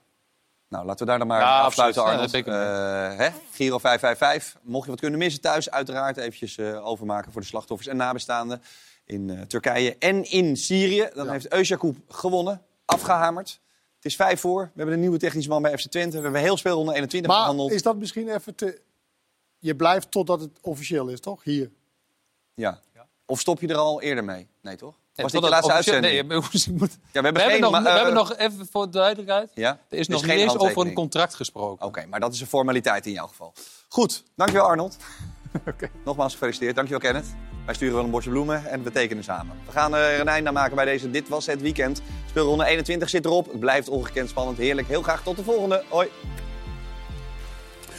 Nou, laten we daar dan maar Ja, afsluiten, absoluut. Arnold. Ja, zeker. Eh, hè? Giro 555. Mocht je wat kunnen missen thuis, uiteraard eventjes eh, overmaken voor de slachtoffers en nabestaanden in eh, Turkije en in Syrië. Dan heeft Eusjakoub gewonnen, afgehamerd. Het is vijf voor. We hebben een nieuwe technische man bij FC Twente. We hebben heel speelronde 21 Maar behandeld. is dat misschien even te... Je blijft totdat het officieel is, toch? Hier. Ja. Of stop je er al eerder mee? Nee, toch? Was dit totdat de laatste uitzending? Nee, Ja, we hebben, we geen, hebben, nog, maar, we eh, hebben nog, even voor de duidelijkheid, Ja? er is Er nog geen niet eens over een contract gesproken. Oké, maar dat is een formaliteit in jouw geval. Goed, dankjewel Arnold. Nogmaals gefeliciteerd. Dankjewel Kenneth. Wij sturen wel een bosje bloemen en we tekenen samen. We gaan er een einde aan maken bij deze Dit Was Het Weekend. Speelronde 21 zit erop. Het blijft ongekend spannend. Heerlijk. Heel graag tot de volgende. Hoi.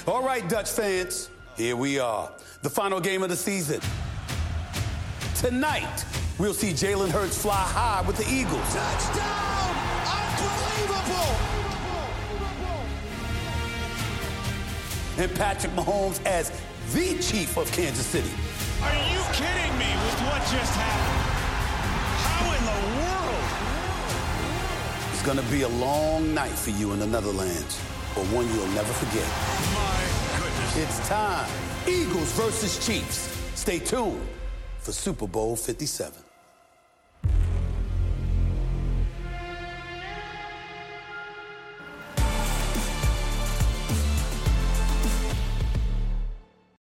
All right, Dutch fans, here we are. The final game of the season. Tonight, we'll see Jalen Hurts fly high with the Eagles. Touchdown! Unbelievable! And Patrick Mahomes as the chief of Kansas City. Are you kidding me with what just happened? How in the world? It's going to be a long night for you in the Netherlands, but one you'll never forget. My goodness. It's time. Eagles versus Chiefs. Stay tuned for Super Bowl 57.